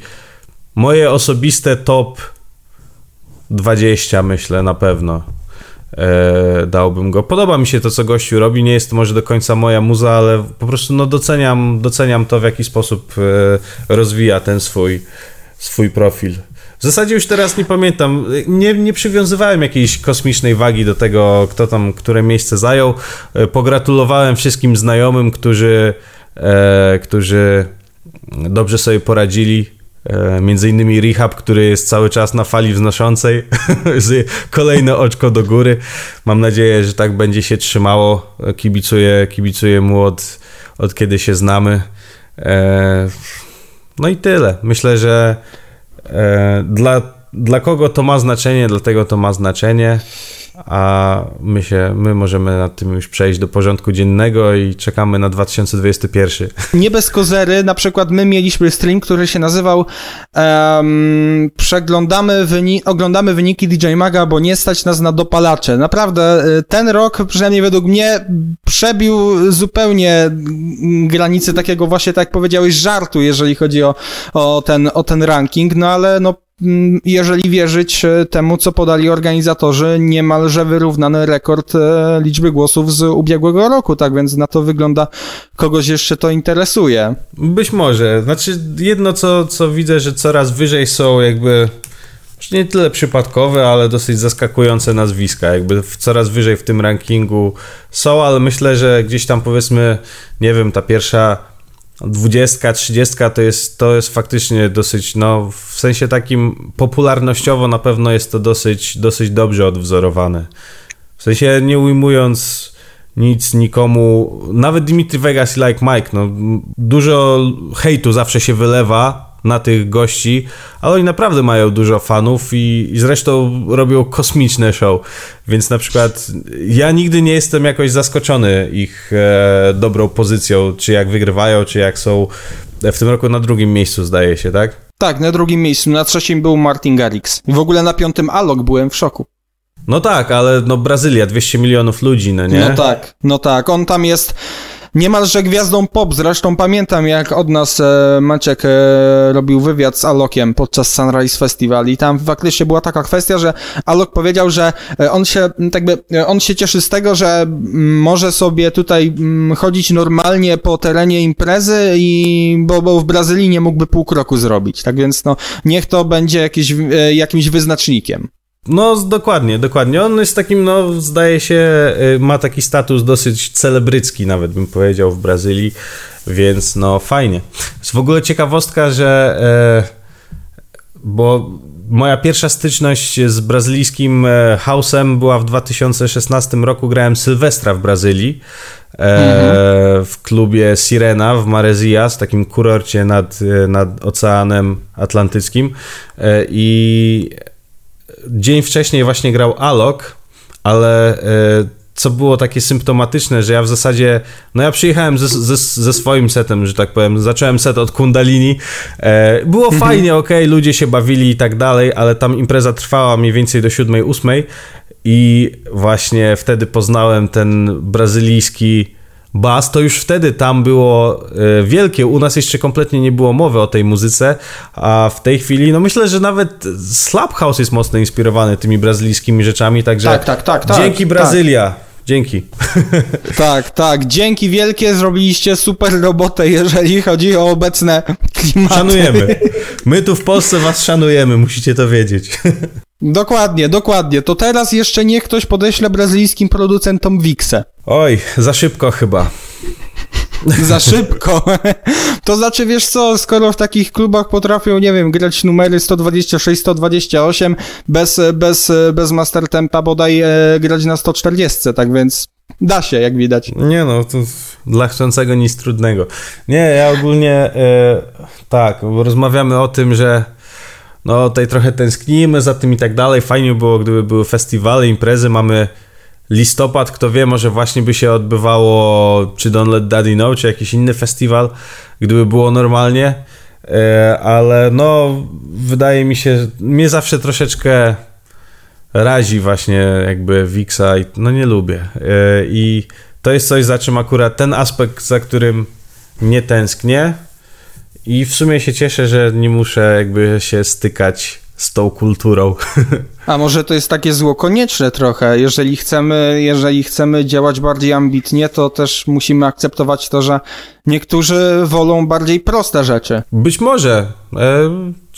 [SPEAKER 1] Moje osobiste top 20 myślę na pewno. E, dałbym go. Podoba mi się to, co gościu robi. Nie jest to może do końca moja muza, ale po prostu no, doceniam, doceniam to, w jaki sposób e, rozwija ten swój, swój profil. W zasadzie już teraz nie pamiętam. Nie, nie przywiązywałem jakiejś kosmicznej wagi do tego, kto tam, które miejsce zajął. E, pogratulowałem wszystkim znajomym, którzy, e, którzy dobrze sobie poradzili między innymi Rehab, który jest cały czas na fali wznoszącej. Kolejne oczko do góry. Mam nadzieję, że tak będzie się trzymało. Kibicuję, kibicuję mu od, od kiedy się znamy. E, no i tyle. Myślę, że e, dla, dla kogo to ma znaczenie, dlatego to ma znaczenie a my się, my możemy nad tym już przejść do porządku dziennego i czekamy na 2021.
[SPEAKER 2] Nie bez kozery, na przykład my mieliśmy stream, który się nazywał um, przeglądamy wyni oglądamy wyniki DJ Maga, bo nie stać nas na dopalacze. Naprawdę y, ten rok, przynajmniej według mnie, przebił zupełnie granice takiego właśnie, tak jak powiedziałeś, żartu, jeżeli chodzi o, o, ten, o ten ranking, no ale no Mm, jeżeli wierzyć e, temu, co podali organizatorzy, niemalże wyrównany rekord e, liczby głosów z ubiegłego roku, tak więc na to wygląda, kogoś jeszcze to interesuje.
[SPEAKER 1] Być może. Znaczy, jedno, co, co widzę, że coraz wyżej są jakby nie tyle przypadkowe, ale dosyć zaskakujące nazwiska. Jakby coraz wyżej w tym rankingu są, ale myślę, że gdzieś tam powiedzmy, nie wiem, ta pierwsza dwudziestka, trzydziestka to jest, to jest faktycznie dosyć, no w sensie takim popularnościowo na pewno jest to dosyć, dosyć dobrze odwzorowane. W sensie nie ujmując nic nikomu, nawet Dimitri Vegas i Like Mike, no dużo hejtu zawsze się wylewa na tych gości, ale oni naprawdę mają dużo fanów i, i, zresztą robią kosmiczne show, więc na przykład ja nigdy nie jestem jakoś zaskoczony ich e, dobrą pozycją, czy jak wygrywają, czy jak są w tym roku na drugim miejscu zdaje się, tak?
[SPEAKER 2] Tak, na drugim miejscu, na trzecim był Martin Garrix. W ogóle na piątym Alok byłem w szoku.
[SPEAKER 1] No tak, ale no Brazylia, 200 milionów ludzi, no nie?
[SPEAKER 2] No tak, no tak. On tam jest niemalże gwiazdą pop. Zresztą pamiętam, jak od nas e, Maciek e, robił wywiad z Alokiem podczas Sunrise Festival i tam faktycznie była taka kwestia, że Alok powiedział, że e, on się, tak by, e, on się cieszy z tego, że może sobie tutaj chodzić normalnie po terenie imprezy i bo, bo w Brazylii nie mógłby pół kroku zrobić. Tak więc no, niech to będzie jakieś, e, jakimś wyznacznikiem.
[SPEAKER 1] No, dokładnie, dokładnie. On jest takim, no, zdaje się, y, ma taki status dosyć celebrycki, nawet bym powiedział, w Brazylii, więc no, fajnie. Jest w ogóle ciekawostka, że. E, bo moja pierwsza styczność z brazylijskim e, house'em była w 2016 roku. Grałem Sylwestra w Brazylii. E, mhm. w klubie Sirena w Maresias, takim kurorcie nad, e, nad Oceanem Atlantyckim. I dzień wcześniej właśnie grał Alok, ale e, co było takie symptomatyczne, że ja w zasadzie, no ja przyjechałem ze, ze, ze swoim setem, że tak powiem, zacząłem set od Kundalini, e, było mhm. fajnie, ok, ludzie się bawili i tak dalej, ale tam impreza trwała mniej więcej do 7-8 i właśnie wtedy poznałem ten brazylijski bas, to już wtedy tam było e, wielkie. U nas jeszcze kompletnie nie było mowy o tej muzyce, a w tej chwili, no myślę, że nawet Slap House jest mocno inspirowany tymi brazylijskimi rzeczami, także
[SPEAKER 2] tak, tak, tak, tak
[SPEAKER 1] dzięki Brazylia. Tak. Dzięki.
[SPEAKER 2] Tak, tak. Dzięki wielkie, zrobiliście super robotę, jeżeli chodzi o obecne klimaty.
[SPEAKER 1] Szanujemy. My tu w Polsce was szanujemy, musicie to wiedzieć.
[SPEAKER 2] Dokładnie, dokładnie. To teraz jeszcze niech ktoś podeśle brazylijskim producentom Wixę.
[SPEAKER 1] Oj, za szybko chyba.
[SPEAKER 2] za szybko. To znaczy, wiesz co, skoro w takich klubach potrafią, nie wiem, grać numery 126, 128, bez, bez, bez master tempa bodaj e, grać na 140, tak więc da się, jak widać.
[SPEAKER 1] Nie no, to dla chcącego nic trudnego. Nie, ja ogólnie e, tak, rozmawiamy o tym, że no tutaj trochę tęsknimy za tym i tak dalej. Fajnie było, gdyby były festiwale, imprezy, mamy listopad, kto wie, może właśnie by się odbywało czy Don't Let Daddy Know, czy jakiś inny festiwal, gdyby było normalnie, e, ale no wydaje mi się, mnie zawsze troszeczkę razi właśnie jakby Wixa i no nie lubię. E, i to jest coś, za czym akurat ten aspekt, za którym nie tęsknię. I w sumie się cieszę, że nie muszę jakby się stykać z tą kulturą.
[SPEAKER 2] A może to jest takie zło konieczne trochę. Jeżeli chcemy, jeżeli chcemy działać bardziej ambitnie, to też musimy akceptować to, że niektórzy wolą bardziej proste rzeczy.
[SPEAKER 1] Być może. E,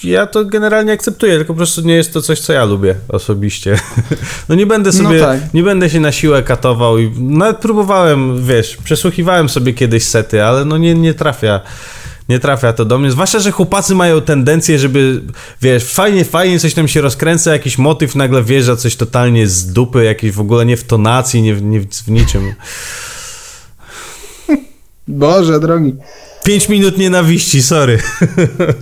[SPEAKER 1] ja to generalnie akceptuję, tylko po prostu nie jest to coś, co ja lubię osobiście. No nie będę sobie, no tak. nie będę się na siłę katował i nawet próbowałem, wiesz, przesłuchiwałem sobie kiedyś sety, ale no nie, nie trafia nie trafia to do mnie. Zwłaszcza, że chłopacy mają tendencję, żeby, wiesz, fajnie, fajnie coś tam się rozkręca, jakiś motyw nagle wjeżdża, coś totalnie z dupy, jakieś w ogóle nie w tonacji, nie w, nie w, w niczym.
[SPEAKER 2] Boże drogi.
[SPEAKER 1] Pięć minut nienawiści, sorry.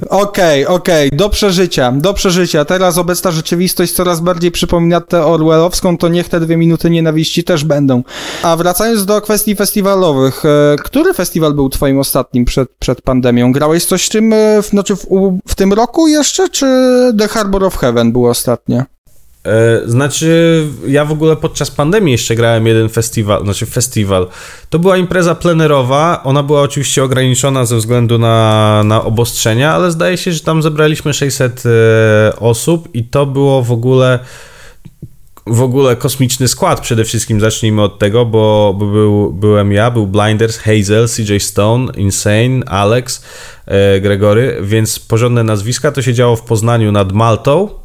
[SPEAKER 2] Okej, okay, okej, okay. do przeżycia, do przeżycia. Teraz obecna rzeczywistość coraz bardziej przypomina tę Orwellowską, to niech te dwie minuty nienawiści też będą. A wracając do kwestii festiwalowych, e, który festiwal był twoim ostatnim przed, przed pandemią? Grałeś coś w tym, e, w, znaczy w, w tym roku jeszcze, czy The Harbor of Heaven było ostatnie?
[SPEAKER 1] E, znaczy, ja w ogóle podczas pandemii jeszcze grałem jeden festiwal, znaczy festiwal. To była impreza plenerowa, ona była oczywiście ograniczona ze względu na, na obostrzenia, ale zdaje się, że tam zebraliśmy 600 e, osób i to było w ogóle w ogóle kosmiczny skład. Przede wszystkim, zacznijmy od tego, bo, bo był, byłem ja, był Blinders, Hazel, CJ Stone, Insane, Alex, e, Gregory, więc porządne nazwiska, to się działo w Poznaniu nad Maltą,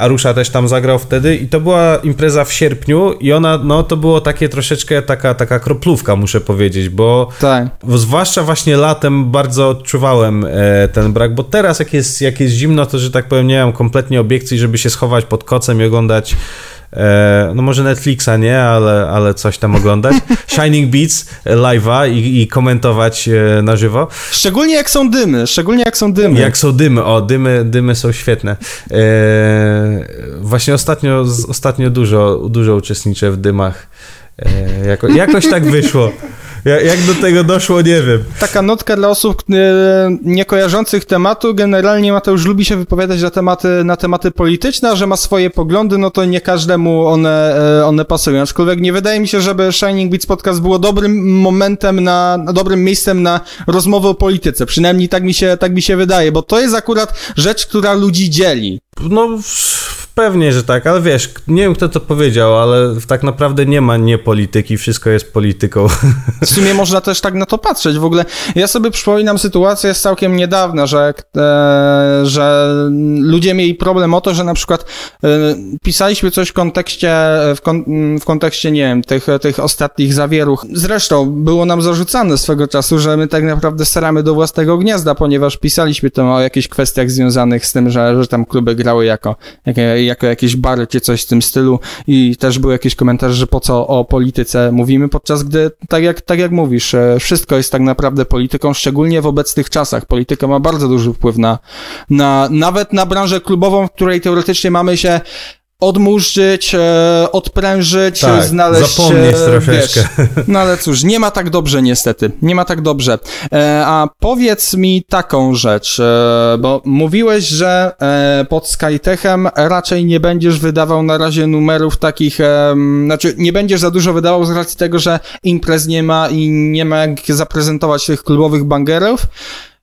[SPEAKER 1] Arusza też tam zagrał wtedy i to była impreza w sierpniu i ona, no to było takie troszeczkę taka, taka kroplówka, muszę powiedzieć, bo
[SPEAKER 2] tak.
[SPEAKER 1] zwłaszcza właśnie latem bardzo odczuwałem e, ten brak, bo teraz jak jest, jak jest zimno, to że tak powiem nie mam kompletnie obiekcji, żeby się schować pod kocem i oglądać E, no może Netflixa nie, ale, ale coś tam oglądać. Shining Beats e, live'a i, i komentować e, na żywo.
[SPEAKER 2] Szczególnie jak są dymy, szczególnie jak są dymy.
[SPEAKER 1] Jak są dymy, o, dymy, dymy są świetne. właśnie ostatnio, ostatnio dużo, dużo uczestniczę w dymach. jako, jakoś tak wyszło. Jak do tego doszło, nie wiem.
[SPEAKER 2] Taka notka dla osób e, niekojarzących tematu. Generalnie Mateusz lubi się wypowiadać na tematy, na tematy polityczne, a że ma swoje poglądy, no to nie każdemu one, e, one pasują. Aczkolwiek nie wydaje mi się, żeby Shining Beats Podcast było dobrym momentem na, dobrym miejscem na rozmowę o polityce. Przynajmniej tak mi się, tak mi się wydaje, bo to jest akurat rzecz, która ludzi dzieli.
[SPEAKER 1] No, pewnie, że tak, ale wiesz, nie wiem kto to powiedział, ale tak naprawdę nie ma niepolityki, wszystko jest polityką.
[SPEAKER 2] W sumie można też tak na to patrzeć. W ogóle ja sobie przypominam sytuację z całkiem niedawna, że, e, że ludzie mieli problem o to, że na przykład e, pisaliśmy coś w kontekście, w, kon, w kontekście, nie wiem, tych, tych ostatnich zawieruch. Zresztą było nam zarzucane swego czasu, że my tak naprawdę staramy do własnego gniazda, ponieważ pisaliśmy tam o jakichś kwestiach związanych z tym, że, że tam kluby grały jako, jako, jako jakieś czy coś w tym stylu i też był jakiś komentarz, że po co o polityce mówimy, podczas gdy, tak jak, tak jak mówisz, e, wszystko jest tak naprawdę polityką, szczególnie w obecnych czasach. Polityka ma bardzo duży wpływ na, na nawet na branżę klubową, w której teoretycznie mamy się odmurzyć, e, odprężyć, tak, znaleźć...
[SPEAKER 1] zapomnieć e, troszeczkę. Wiesz,
[SPEAKER 2] no ale cóż, nie ma tak dobrze niestety, nie ma tak dobrze. E, a powiedz mi taką rzecz, e, bo mówiłeś, że e, pod Skytechem raczej nie będziesz wydawał na razie numerów takich, e, znaczy nie będziesz za dużo wydawał z racji tego, że imprez nie ma i nie ma jak zaprezentować tych klubowych bangerów,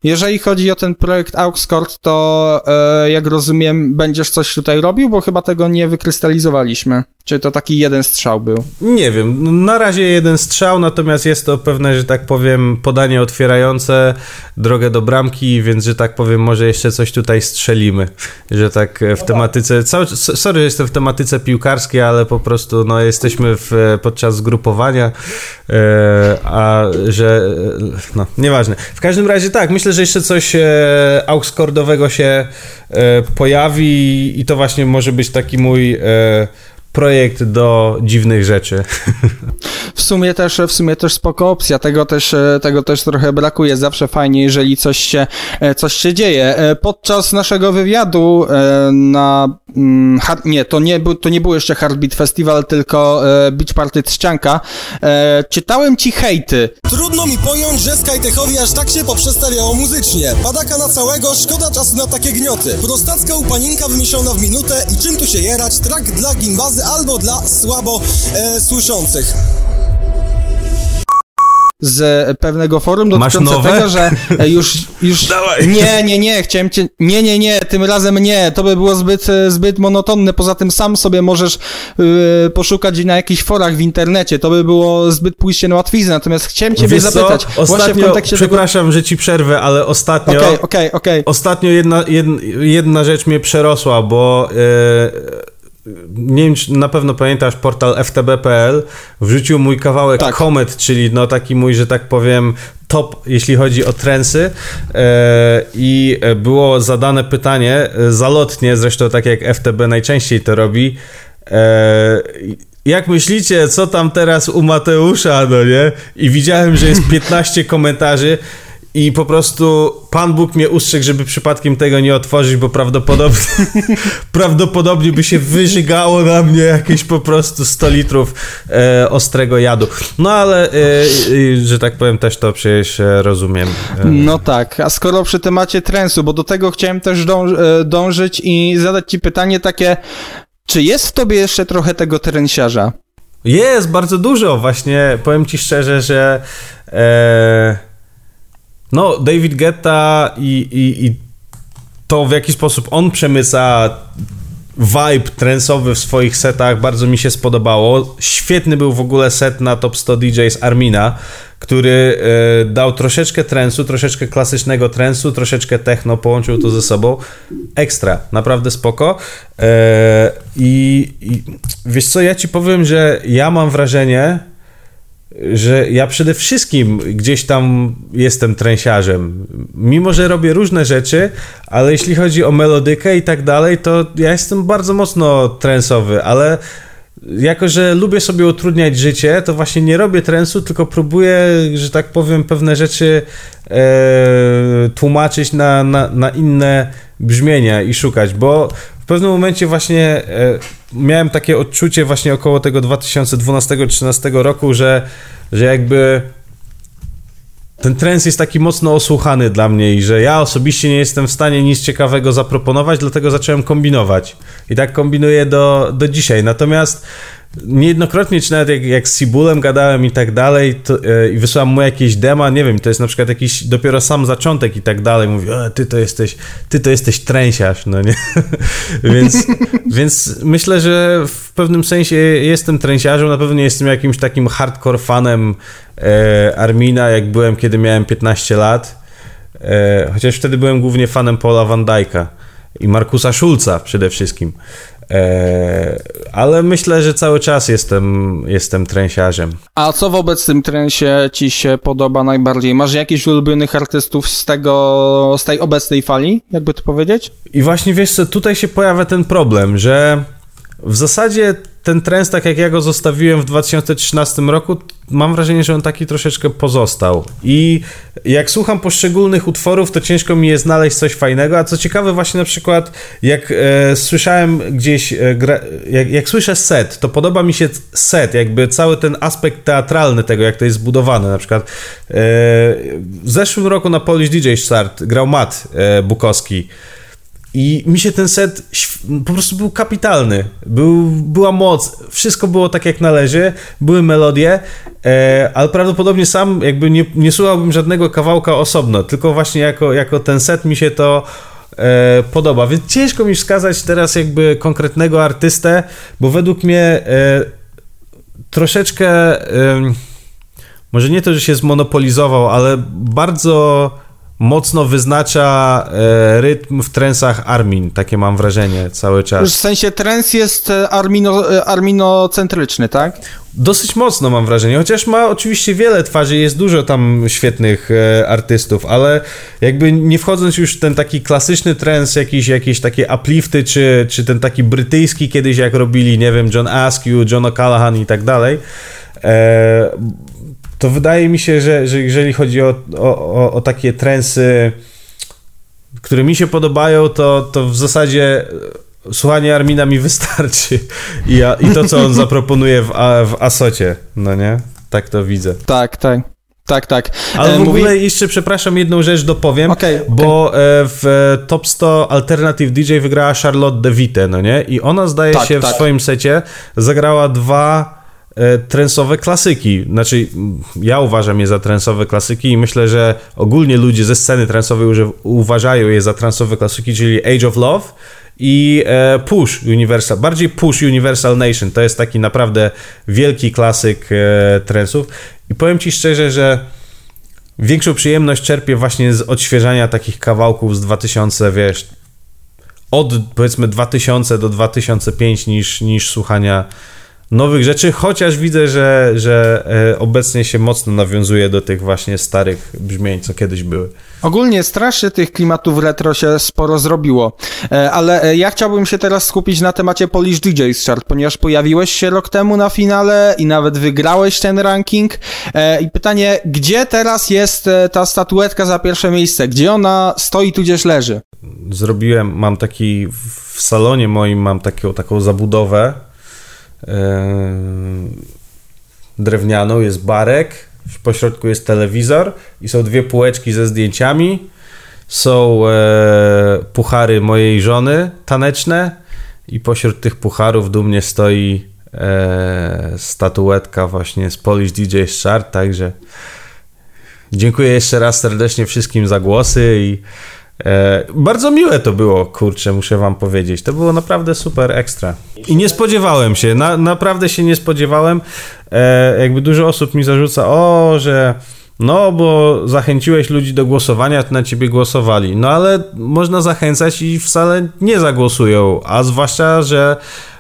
[SPEAKER 2] jeżeli chodzi o ten projekt Auxcord, to e, jak rozumiem, będziesz coś tutaj robił, bo chyba tego nie wykrystalizowaliśmy. Czy to taki jeden strzał był?
[SPEAKER 1] Nie wiem. Na razie jeden strzał, natomiast jest to pewne, że tak powiem, podanie otwierające drogę do bramki, więc, że tak powiem, może jeszcze coś tutaj strzelimy. Że tak w no tematyce. Cały, sorry, że jestem w tematyce piłkarskiej, ale po prostu no, jesteśmy w, podczas zgrupowania, e, a że. No, nieważne. W każdym razie tak, myślę, że jeszcze coś e, auxkordowego się e, pojawi i to właśnie może być taki mój e, projekt do dziwnych rzeczy.
[SPEAKER 2] Sumie też, w sumie też spoko opcja, tego też, e, tego też trochę brakuje, zawsze fajnie, jeżeli coś się, e, coś się dzieje. E, podczas naszego wywiadu na, mm, nie, to nie, to nie był jeszcze Heartbeat Festival, tylko Beach Party Trzcianka, czytałem ci hejty.
[SPEAKER 3] Trudno mi pojąć, że Skytechowi aż tak się poprzestawiało muzycznie. Padaka na całego, szkoda czasu na takie gnioty. Prostacka upaninka wymyślona w minutę i czym tu się jerać, trak dla gimbazy albo dla słabo e, słyszących
[SPEAKER 2] z pewnego forum dotyczące tego, że e, już, już
[SPEAKER 1] Dawaj.
[SPEAKER 2] nie, nie, nie, chciałem cię, nie, nie, nie, tym razem nie, to by było zbyt, e, zbyt monotonne, poza tym sam sobie możesz yy, poszukać na jakichś forach w internecie, to by było zbyt pójście na łatwiznę, natomiast chciałem ciebie Wiesz zapytać,
[SPEAKER 1] co? Ostatnio, przepraszam, tego... że ci przerwę, ale ostatnio,
[SPEAKER 2] okay, okay, okay.
[SPEAKER 1] ostatnio jedna, jedna, jedna rzecz mnie przerosła, bo yy, nie wiem, czy na pewno pamiętasz portal ftb.pl, wrzucił mój kawałek tak. Czyli no taki mój, że tak powiem, top, jeśli chodzi o trensy e, i było zadane pytanie, e, zalotnie, zresztą tak jak FTB najczęściej to robi, e, jak myślicie, co tam teraz u Mateusza, no nie? I widziałem, że jest 15 komentarzy i po prostu Pan Bóg mnie ustrzegł, żeby przypadkiem tego nie otworzyć, bo prawdopodobnie, prawdopodobnie by się wyżygało na mnie jakieś po prostu 100 litrów e, ostrego jadu. No ale, e, że tak powiem, też to przecież e, rozumiem.
[SPEAKER 2] E. No tak, a skoro przy temacie trensu, bo do tego chciałem też dąż e, dążyć i zadać Ci pytanie takie, czy jest w Tobie jeszcze trochę tego trensiarza?
[SPEAKER 1] Jest, bardzo dużo. Właśnie powiem Ci szczerze, że... No, David Guetta i, i, i to w jaki sposób on przemyca vibe trensowy w swoich setach bardzo mi się spodobało. Świetny był w ogóle set na Top 100 DJs Armina, który e, dał troszeczkę trensu, troszeczkę klasycznego trensu, troszeczkę techno, połączył to ze sobą. Ekstra, naprawdę spoko. E, I wiesz co, ja ci powiem, że ja mam wrażenie, że ja przede wszystkim gdzieś tam jestem tręsiarzem. Mimo, że robię różne rzeczy, ale jeśli chodzi o melodykę i tak dalej, to ja jestem bardzo mocno trensowy, ale jako, że lubię sobie utrudniać życie, to właśnie nie robię trensu, tylko próbuję, że tak powiem, pewne rzeczy e, tłumaczyć na, na, na inne brzmienia i szukać, bo w pewnym momencie właśnie e, miałem takie odczucie właśnie około tego 2012-2013 roku, że, że jakby ten trend jest taki mocno osłuchany dla mnie i że ja osobiście nie jestem w stanie nic ciekawego zaproponować, dlatego zacząłem kombinować. I tak kombinuję do, do dzisiaj. Natomiast niejednokrotnie, czy nawet jak, jak z Sibulem gadałem i tak dalej to, e, i wysłałem mu jakieś dema, nie wiem, to jest na przykład jakiś dopiero sam zaczątek i tak dalej, mówi, e, ty to jesteś, ty to jesteś tręsiarz, no nie? więc, więc myślę, że w pewnym sensie jestem tręsiarzem, na pewno nie jestem jakimś takim hardcore fanem e, Armina, jak byłem, kiedy miałem 15 lat, e, chociaż wtedy byłem głównie fanem Paula Van Dyka i Markusa Schulza przede wszystkim. E, ale myślę, że cały czas jestem, jestem tręsiarzem.
[SPEAKER 2] A co wobec tym tręsie ci się podoba najbardziej? Masz jakichś ulubionych artystów z tego, z tej obecnej fali, jakby to powiedzieć?
[SPEAKER 1] I właśnie wiesz co, tutaj się pojawia ten problem, że w zasadzie ten trend, tak jak ja go zostawiłem w 2013 roku, mam wrażenie, że on taki troszeczkę pozostał. I jak słucham poszczególnych utworów, to ciężko mi jest znaleźć coś fajnego. A co ciekawe, właśnie na przykład, jak e, słyszałem gdzieś, e, jak, jak, słyszę set, to podoba mi się set, jakby cały ten aspekt teatralny tego, jak to jest zbudowane. Na przykład e, w zeszłym roku na Polish DJ Start grał Matt e, Bukowski. I mi się ten set po prostu był kapitalny. Był, była moc, wszystko było tak jak należy, były melodie, e, ale prawdopodobnie sam jakby nie, nie słuchałbym żadnego kawałka osobno, tylko właśnie jako, jako ten set mi się to e, podoba. Więc ciężko mi wskazać teraz jakby konkretnego artystę, bo według mnie e, troszeczkę może nie to, że się zmonopolizował, ale bardzo mocno wyznacza e, rytm w trensach Armin, takie mam wrażenie cały czas.
[SPEAKER 2] W sensie trens jest e, armino, e, arminocentryczny, tak?
[SPEAKER 1] Dosyć mocno mam wrażenie, chociaż ma oczywiście wiele twarzy, jest dużo tam świetnych e, artystów, ale jakby nie wchodząc już w ten taki klasyczny trens, jakiś, jakieś takie uplifty, czy, czy ten taki brytyjski kiedyś jak robili, nie wiem, John Askew, John O'Callaghan i tak dalej, e, to wydaje mi się, że, że jeżeli chodzi o, o, o takie trensy, które mi się podobają, to, to w zasadzie słuchanie Armina mi wystarczy i, ja, i to, co on zaproponuje w, w Asocie, no nie? Tak to widzę.
[SPEAKER 2] Tak, tak. Tak, tak.
[SPEAKER 1] Ale w e, ogóle jeszcze, przepraszam, jedną rzecz dopowiem, okay, okay. bo e, w Top 100 Alternative DJ wygrała Charlotte DeVite, no nie? I ona zdaje tak, się w tak. swoim secie zagrała dwa E, trensowe klasyki. Znaczy, ja uważam je za trensowe klasyki i myślę, że ogólnie ludzie ze sceny trensowej uważają je za trensowe klasyki, czyli Age of Love i e, Push Universal, bardziej Push Universal Nation. To jest taki naprawdę wielki klasyk e, trensów i powiem Ci szczerze, że większą przyjemność czerpię właśnie z odświeżania takich kawałków z 2000, wiesz, od powiedzmy 2000 do 2005 niż, niż słuchania nowych rzeczy, chociaż widzę, że, że e, obecnie się mocno nawiązuje do tych właśnie starych brzmień, co kiedyś były.
[SPEAKER 2] Ogólnie strasznie tych klimatów retro się sporo zrobiło, e, ale e, ja chciałbym się teraz skupić na temacie Polish DJs Chart, ponieważ pojawiłeś się rok temu na finale i nawet wygrałeś ten ranking i pytanie, gdzie teraz jest ta statuetka za pierwsze miejsce? Gdzie ona stoi tudzież leży?
[SPEAKER 1] Zrobiłem, mam taki, w salonie moim mam taką, taką zabudowę, drewnianą, jest barek, w pośrodku jest telewizor i są dwie półeczki ze zdjęciami. Są e, puchary mojej żony taneczne i pośród tych pucharów dumnie stoi e, statuetka właśnie z Polish DJ Chart, także dziękuję jeszcze raz serdecznie wszystkim za głosy i bardzo miłe to było, kurczę, muszę wam powiedzieć. To było naprawdę super ekstra. I nie spodziewałem się, na, naprawdę się nie spodziewałem. E, jakby dużo osób mi zarzuca, o, że no, bo zachęciłeś ludzi do głosowania, to na ciebie głosowali. No ale można zachęcać i wcale nie zagłosują, a zwłaszcza, że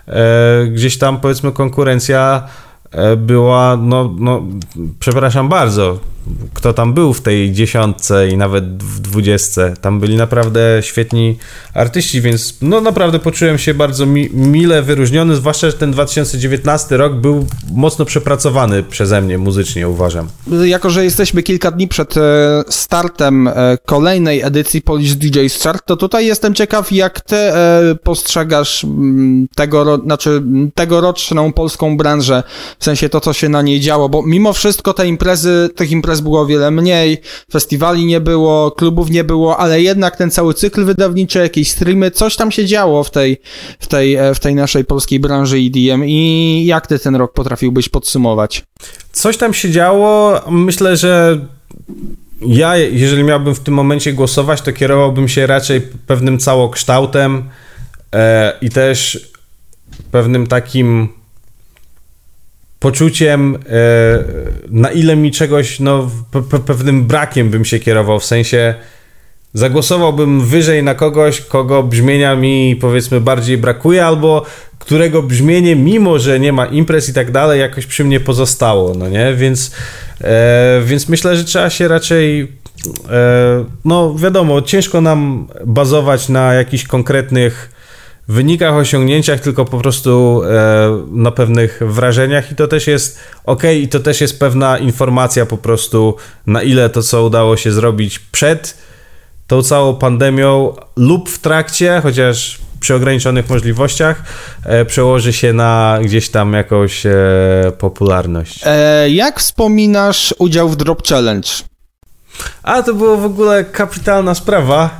[SPEAKER 1] e, gdzieś tam powiedzmy konkurencja e, była, no, no, przepraszam bardzo, kto tam był w tej dziesiątce i nawet w dwudziestce. Tam byli naprawdę świetni artyści, więc no naprawdę poczułem się bardzo mi mile wyróżniony, zwłaszcza, że ten 2019 rok był mocno przepracowany przeze mnie muzycznie, uważam.
[SPEAKER 2] Jako, że jesteśmy kilka dni przed e, startem e, kolejnej edycji Polish DJ Chart, to tutaj jestem ciekaw, jak ty e, postrzegasz tego, znaczy tegoroczną polską branżę, w sensie to, co się na niej działo, bo mimo wszystko te imprezy, tych imprez imprez było o wiele mniej, festiwali nie było, klubów nie było, ale jednak ten cały cykl wydawniczy, jakieś streamy, coś tam się działo w tej, w tej, e, w tej naszej polskiej branży EDM i jak ty ten rok potrafiłbyś podsumować?
[SPEAKER 1] Coś tam się działo, myślę, że ja, jeżeli miałbym w tym momencie głosować, to kierowałbym się raczej pewnym całokształtem e, i też pewnym takim poczuciem, e, na ile mi czegoś, no, pe pewnym brakiem bym się kierował, w sensie zagłosowałbym wyżej na kogoś, kogo brzmienia mi powiedzmy bardziej brakuje, albo którego brzmienie, mimo że nie ma imprez i tak dalej, jakoś przy mnie pozostało, no nie? Więc, e, więc myślę, że trzeba się raczej e, no wiadomo, ciężko nam bazować na jakichś konkretnych wynikach, osiągnięciach, tylko po prostu e, na pewnych wrażeniach i to też jest ok, i to też jest pewna informacja po prostu, na ile to, co udało się zrobić przed tą całą pandemią lub w trakcie, chociaż przy ograniczonych możliwościach, e, przełoży się na gdzieś tam jakąś e, popularność.
[SPEAKER 2] E, jak wspominasz udział w Drop Challenge?
[SPEAKER 1] A to było w ogóle kapitalna sprawa.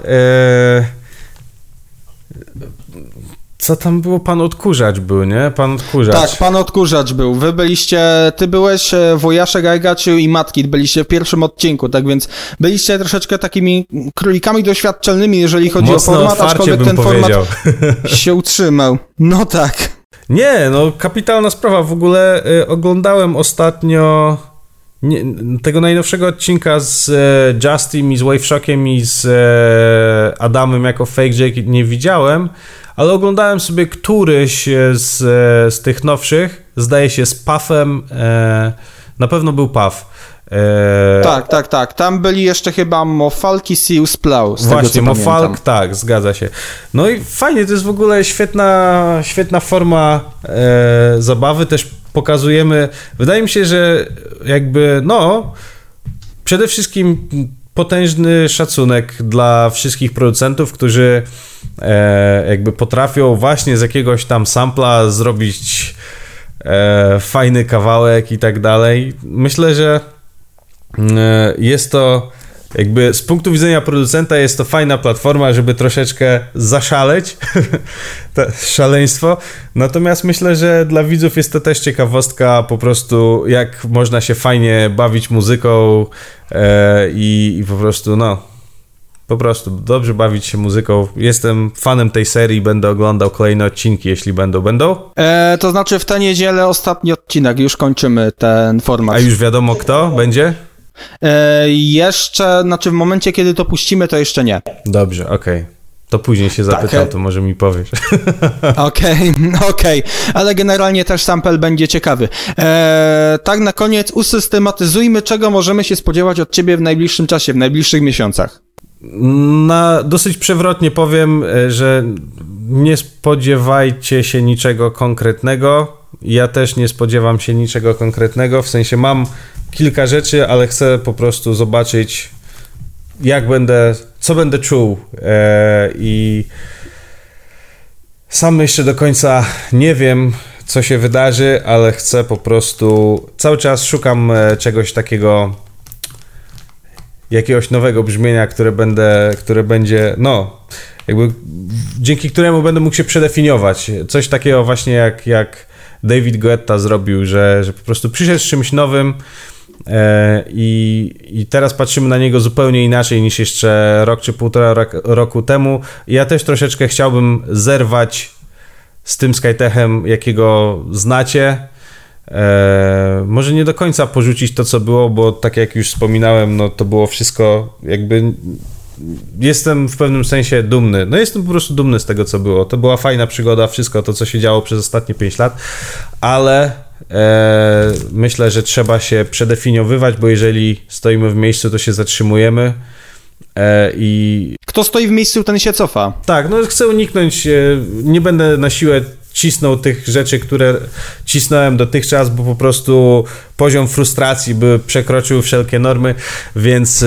[SPEAKER 1] Co tam było? Pan odkurzacz był, nie? Pan odkurzacz.
[SPEAKER 2] Tak, pan odkurzacz był. Wy byliście, ty byłeś, e, Wojaszek, Ajgaciu i Matki, byliście w pierwszym odcinku, tak więc byliście troszeczkę takimi królikami doświadczalnymi, jeżeli chodzi
[SPEAKER 1] Mocno
[SPEAKER 2] o format, aczkolwiek ten
[SPEAKER 1] powiedział.
[SPEAKER 2] format się utrzymał. No tak.
[SPEAKER 1] Nie, no kapitalna sprawa. W ogóle y, oglądałem ostatnio nie, tego najnowszego odcinka z e, Justin i z Waveshockiem i z e, Adamem jako Fake Jake nie widziałem, ale oglądałem sobie któryś z, e, z tych nowszych, zdaje się z Puffem, e, na pewno był Puff.
[SPEAKER 2] E... Tak, tak, tak. Tam byli jeszcze chyba Mofalk i Sius Plow.
[SPEAKER 1] Właśnie, Mofalk, tak, zgadza się. No i fajnie, to jest w ogóle świetna, świetna forma e, zabawy. Też pokazujemy, wydaje mi się, że jakby, no, przede wszystkim potężny szacunek dla wszystkich producentów, którzy e, jakby potrafią właśnie z jakiegoś tam sampla zrobić e, fajny kawałek i tak dalej. Myślę, że e, jest to jakby z punktu widzenia producenta jest to fajna platforma, żeby troszeczkę zaszaleć szaleństwo. Natomiast myślę, że dla widzów jest to też ciekawostka po prostu jak można się fajnie bawić muzyką e, i, i po prostu no po prostu dobrze bawić się muzyką. Jestem fanem tej serii, będę oglądał kolejne odcinki, jeśli będą. Będą?
[SPEAKER 2] E, to znaczy w tę niedzielę ostatni odcinek, już kończymy ten format.
[SPEAKER 1] A już wiadomo kto będzie?
[SPEAKER 2] E, jeszcze, znaczy w momencie, kiedy to puścimy, to jeszcze nie.
[SPEAKER 1] Dobrze, okej. Okay. To później się zapytam, tak. to może mi powiesz.
[SPEAKER 2] Okej, okay, okej, okay. ale generalnie też sample będzie ciekawy. Eee, tak na koniec usystematyzujmy, czego możemy się spodziewać od ciebie w najbliższym czasie, w najbliższych miesiącach.
[SPEAKER 1] Na dosyć przewrotnie powiem, e, że nie spodziewajcie się niczego konkretnego. Ja też nie spodziewam się niczego konkretnego, w sensie mam kilka rzeczy, ale chcę po prostu zobaczyć, jak będę, co będę czuł. E, I sam jeszcze do końca nie wiem, co się wydarzy, ale chcę po prostu. Cały czas szukam e, czegoś takiego, jakiegoś nowego brzmienia, które będę, które będzie, no, jakby dzięki któremu będę mógł się przedefiniować. Coś takiego właśnie jak, jak David Guetta zrobił, że, że po prostu przyszedł z czymś nowym E, I, I teraz patrzymy na niego zupełnie inaczej niż jeszcze rok czy półtora roku temu. Ja też troszeczkę chciałbym zerwać z tym Skytechem, jakiego znacie. E, może nie do końca porzucić to, co było, bo tak jak już wspominałem, no to było wszystko jakby. Jestem w pewnym sensie dumny. No jestem po prostu dumny z tego, co było. To była fajna przygoda, wszystko to, co się działo przez ostatnie 5 lat, ale E, myślę, że trzeba się przedefiniowywać, bo jeżeli stoimy w miejscu, to się zatrzymujemy. E, I...
[SPEAKER 2] Kto stoi w miejscu, ten się cofa.
[SPEAKER 1] Tak, no chcę uniknąć, e, nie będę na siłę cisnął tych rzeczy, które cisnąłem dotychczas, bo po prostu poziom frustracji by przekroczył wszelkie normy, więc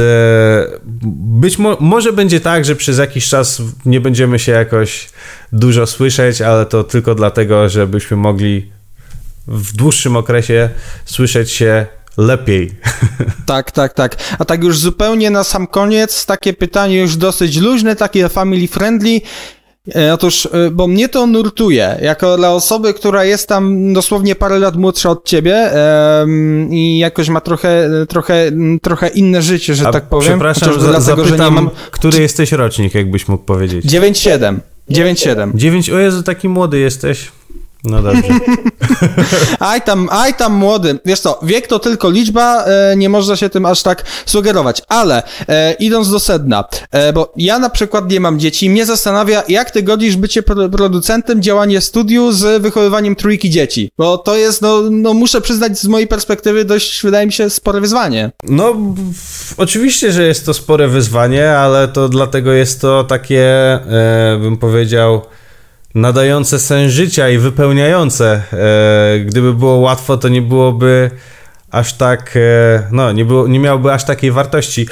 [SPEAKER 1] być mo może będzie tak, że przez jakiś czas nie będziemy się jakoś dużo słyszeć, ale to tylko dlatego, żebyśmy mogli w dłuższym okresie słyszeć się lepiej.
[SPEAKER 2] Tak, tak, tak. A tak już zupełnie na sam koniec, takie pytanie już dosyć luźne, takie family friendly. E, otóż, e, bo mnie to nurtuje, jako dla osoby, która jest tam dosłownie parę lat młodsza od ciebie um, i jakoś ma trochę, trochę, trochę inne życie, że
[SPEAKER 1] A
[SPEAKER 2] tak powiem.
[SPEAKER 1] Przepraszam, za,
[SPEAKER 2] dlatego,
[SPEAKER 1] zapytam,
[SPEAKER 2] że nie mam...
[SPEAKER 1] który jesteś rocznik, jakbyś mógł powiedzieć.
[SPEAKER 2] 9-7. 9-7.
[SPEAKER 1] 9, o Jezu, taki młody jesteś. No dobrze.
[SPEAKER 2] aj tam, aj tam młody. Wiesz co, wiek to tylko liczba, e, nie można się tym aż tak sugerować. Ale e, idąc do sedna, e, bo ja na przykład nie mam dzieci, mnie zastanawia, jak ty godzisz bycie pro, producentem, działanie studiu z wychowywaniem trójki dzieci. Bo to jest, no, no muszę przyznać z mojej perspektywy dość, wydaje mi się, spore wyzwanie.
[SPEAKER 1] No, oczywiście, że jest to spore wyzwanie, ale to dlatego jest to takie, e, bym powiedział, nadające sens życia i wypełniające. E, gdyby było łatwo, to nie byłoby aż tak, e, no, nie, było, nie miałoby aż takiej wartości.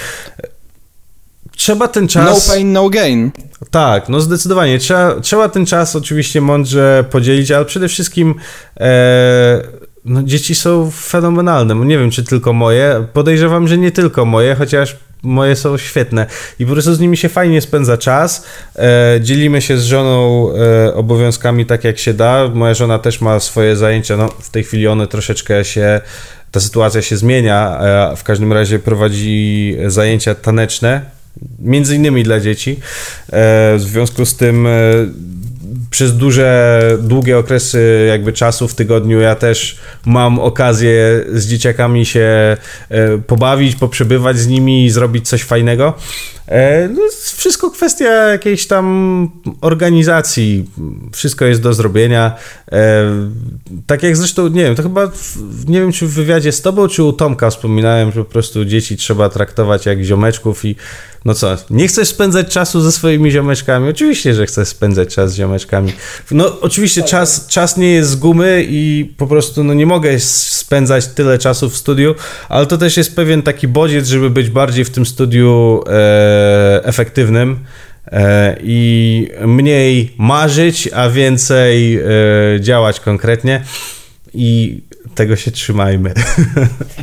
[SPEAKER 1] Trzeba ten czas.
[SPEAKER 2] No pain, no gain.
[SPEAKER 1] Tak, no zdecydowanie. Trzeba, trzeba ten czas oczywiście mądrze podzielić, ale przede wszystkim e, no, dzieci są fenomenalne. Nie wiem, czy tylko moje. Podejrzewam, że nie tylko moje, chociaż moje są świetne i po prostu z nimi się fajnie spędza czas. E, dzielimy się z żoną e, obowiązkami tak jak się da. Moja żona też ma swoje zajęcia. No, w tej chwili one troszeczkę się ta sytuacja się zmienia. E, w każdym razie prowadzi zajęcia taneczne, między innymi dla dzieci. E, w związku z tym e, przez duże, długie okresy jakby czasu w tygodniu ja też mam okazję z dzieciakami się e, pobawić, poprzebywać z nimi i zrobić coś fajnego. E, no, wszystko kwestia jakiejś tam organizacji. Wszystko jest do zrobienia. E, tak jak zresztą, nie wiem, to chyba, nie wiem czy w wywiadzie z tobą, czy u Tomka wspominałem, że po prostu dzieci trzeba traktować jak ziomeczków i no co, nie chcesz spędzać czasu ze swoimi ziomeczkami? Oczywiście, że chcesz spędzać czas z ziomeczkami. No oczywiście czas, czas nie jest z gumy i po prostu no, nie mogę spędzać tyle czasu w studiu, ale to też jest pewien taki bodziec, żeby być bardziej w tym studiu e, efektywnym e, i mniej marzyć, a więcej e, działać konkretnie. I tego się trzymajmy.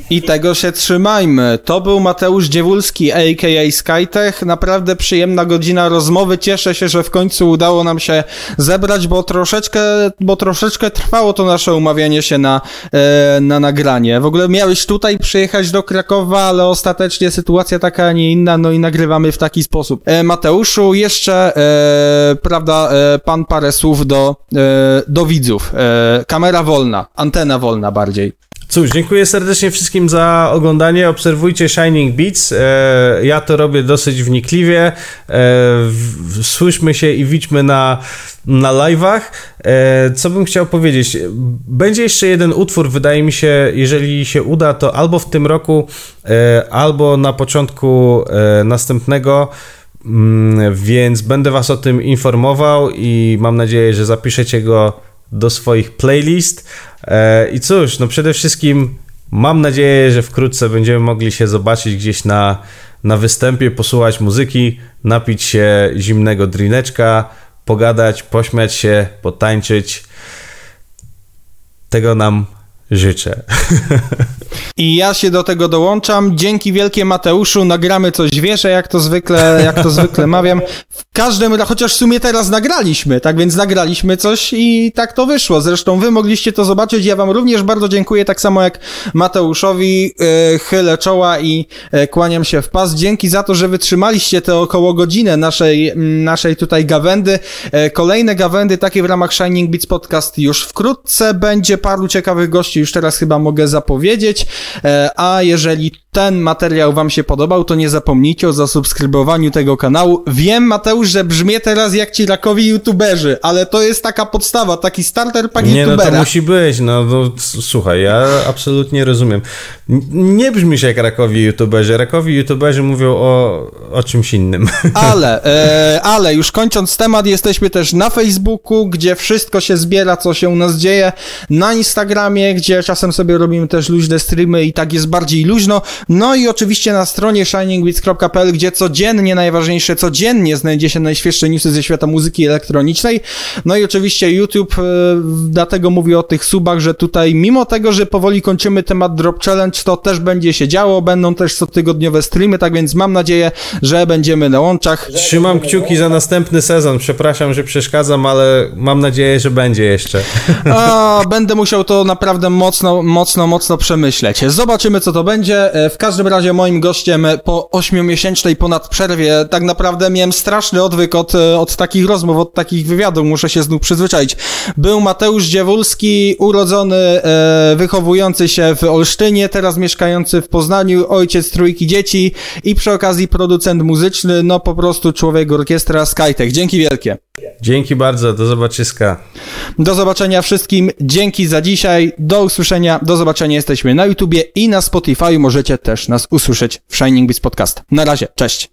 [SPEAKER 2] I tego się trzymajmy. To był Mateusz Dziewulski, a.k.a. Skytech. Naprawdę przyjemna godzina rozmowy. Cieszę się, że w końcu udało nam się zebrać, bo troszeczkę, bo troszeczkę trwało to nasze umawianie się na, e, na nagranie. W ogóle miałeś tutaj przyjechać do Krakowa, ale ostatecznie sytuacja taka, a nie inna, no i nagrywamy w taki sposób. E, Mateuszu, jeszcze, e, prawda, pan parę słów do, do widzów. Kamera wolna, antena wolna bardziej.
[SPEAKER 1] Cóż, dziękuję serdecznie wszystkim za oglądanie. Obserwujcie Shining Beats. E, ja to robię dosyć wnikliwie. E, słyszmy się i widźmy na, na live'ach. E, co bym chciał powiedzieć? Będzie jeszcze jeden utwór, wydaje mi się, jeżeli się uda, to albo w tym roku, albo na początku następnego. Mm, więc będę Was o tym informował i mam nadzieję, że zapiszecie go do swoich playlist. E, I cóż, no przede wszystkim mam nadzieję, że wkrótce będziemy mogli się zobaczyć gdzieś na, na występie, posłuchać muzyki, napić się zimnego drineczka, pogadać, pośmiać się, potańczyć. Tego nam życzę.
[SPEAKER 2] I ja się do tego dołączam. Dzięki wielkie Mateuszu, nagramy coś wieszę, jak to zwykle, jak to zwykle mawiam. W każdym razie, chociaż w sumie teraz nagraliśmy, tak więc nagraliśmy coś i tak to wyszło. Zresztą wy mogliście to zobaczyć. Ja wam również bardzo dziękuję, tak samo jak Mateuszowi. Yy, chylę czoła i yy, kłaniam się w pas. Dzięki za to, że wytrzymaliście te około godzinę naszej, naszej tutaj gawędy. Yy, kolejne gawędy, takie w ramach Shining Beats Podcast już wkrótce. Będzie paru ciekawych gości, już teraz chyba mogę zapowiedzieć. E, a jeżeli ten materiał Wam się podobał, to nie zapomnijcie o zasubskrybowaniu tego kanału. Wiem, Mateusz, że brzmię teraz jak ci rakowi youtuberzy, ale to jest taka podstawa, taki starter pack
[SPEAKER 1] nie,
[SPEAKER 2] youtubera.
[SPEAKER 1] Nie, no to musi być, no, no słuchaj, ja absolutnie rozumiem. Nie brzmisz jak rakowi youtuberzy. Rakowi youtuberzy mówią o, o czymś innym.
[SPEAKER 2] Ale, e, ale już kończąc temat, jesteśmy też na Facebooku, gdzie wszystko się zbiera, co się u nas dzieje, na Instagramie, gdzie czasem sobie robimy też luźne streamy i tak jest bardziej luźno. No i oczywiście na stronie shiningbeats.pl, gdzie codziennie, najważniejsze, codziennie znajdzie się najświeższe newsy ze świata muzyki elektronicznej. No i oczywiście YouTube, e, dlatego mówię o tych subach, że tutaj mimo tego, że powoli kończymy temat Drop Challenge, to też będzie się działo, będą też cotygodniowe streamy, tak więc mam nadzieję, że będziemy na łączach.
[SPEAKER 1] Trzymam kciuki za następny sezon. Przepraszam, że przeszkadzam, ale mam nadzieję, że będzie jeszcze.
[SPEAKER 2] A, będę musiał to naprawdę mocno, mocno, mocno przemyśleć. Zobaczymy, co to będzie. W każdym razie moim gościem po ośmiomiesięcznej ponad przerwie tak naprawdę miałem straszny odwyk od, e, od takich rozmów, od takich wywiadów. Muszę się znów przyzwyczaić. Był Mateusz Dziewulski, urodzony, e, wychowujący się w Olsztynie, teraz mieszkający w Poznaniu, ojciec trójki dzieci i przy okazji producent muzyczny, no po prostu człowiek orkiestra Skytech. Dzięki wielkie.
[SPEAKER 1] Dzięki bardzo, do zobaczyska.
[SPEAKER 2] Do zobaczenia wszystkim, dzięki za dzisiaj, do usłyszenia, do zobaczenia, jesteśmy na YouTubie i na Spotify, możecie też nas usłyszeć w Shining Beats Podcast. Na razie, cześć!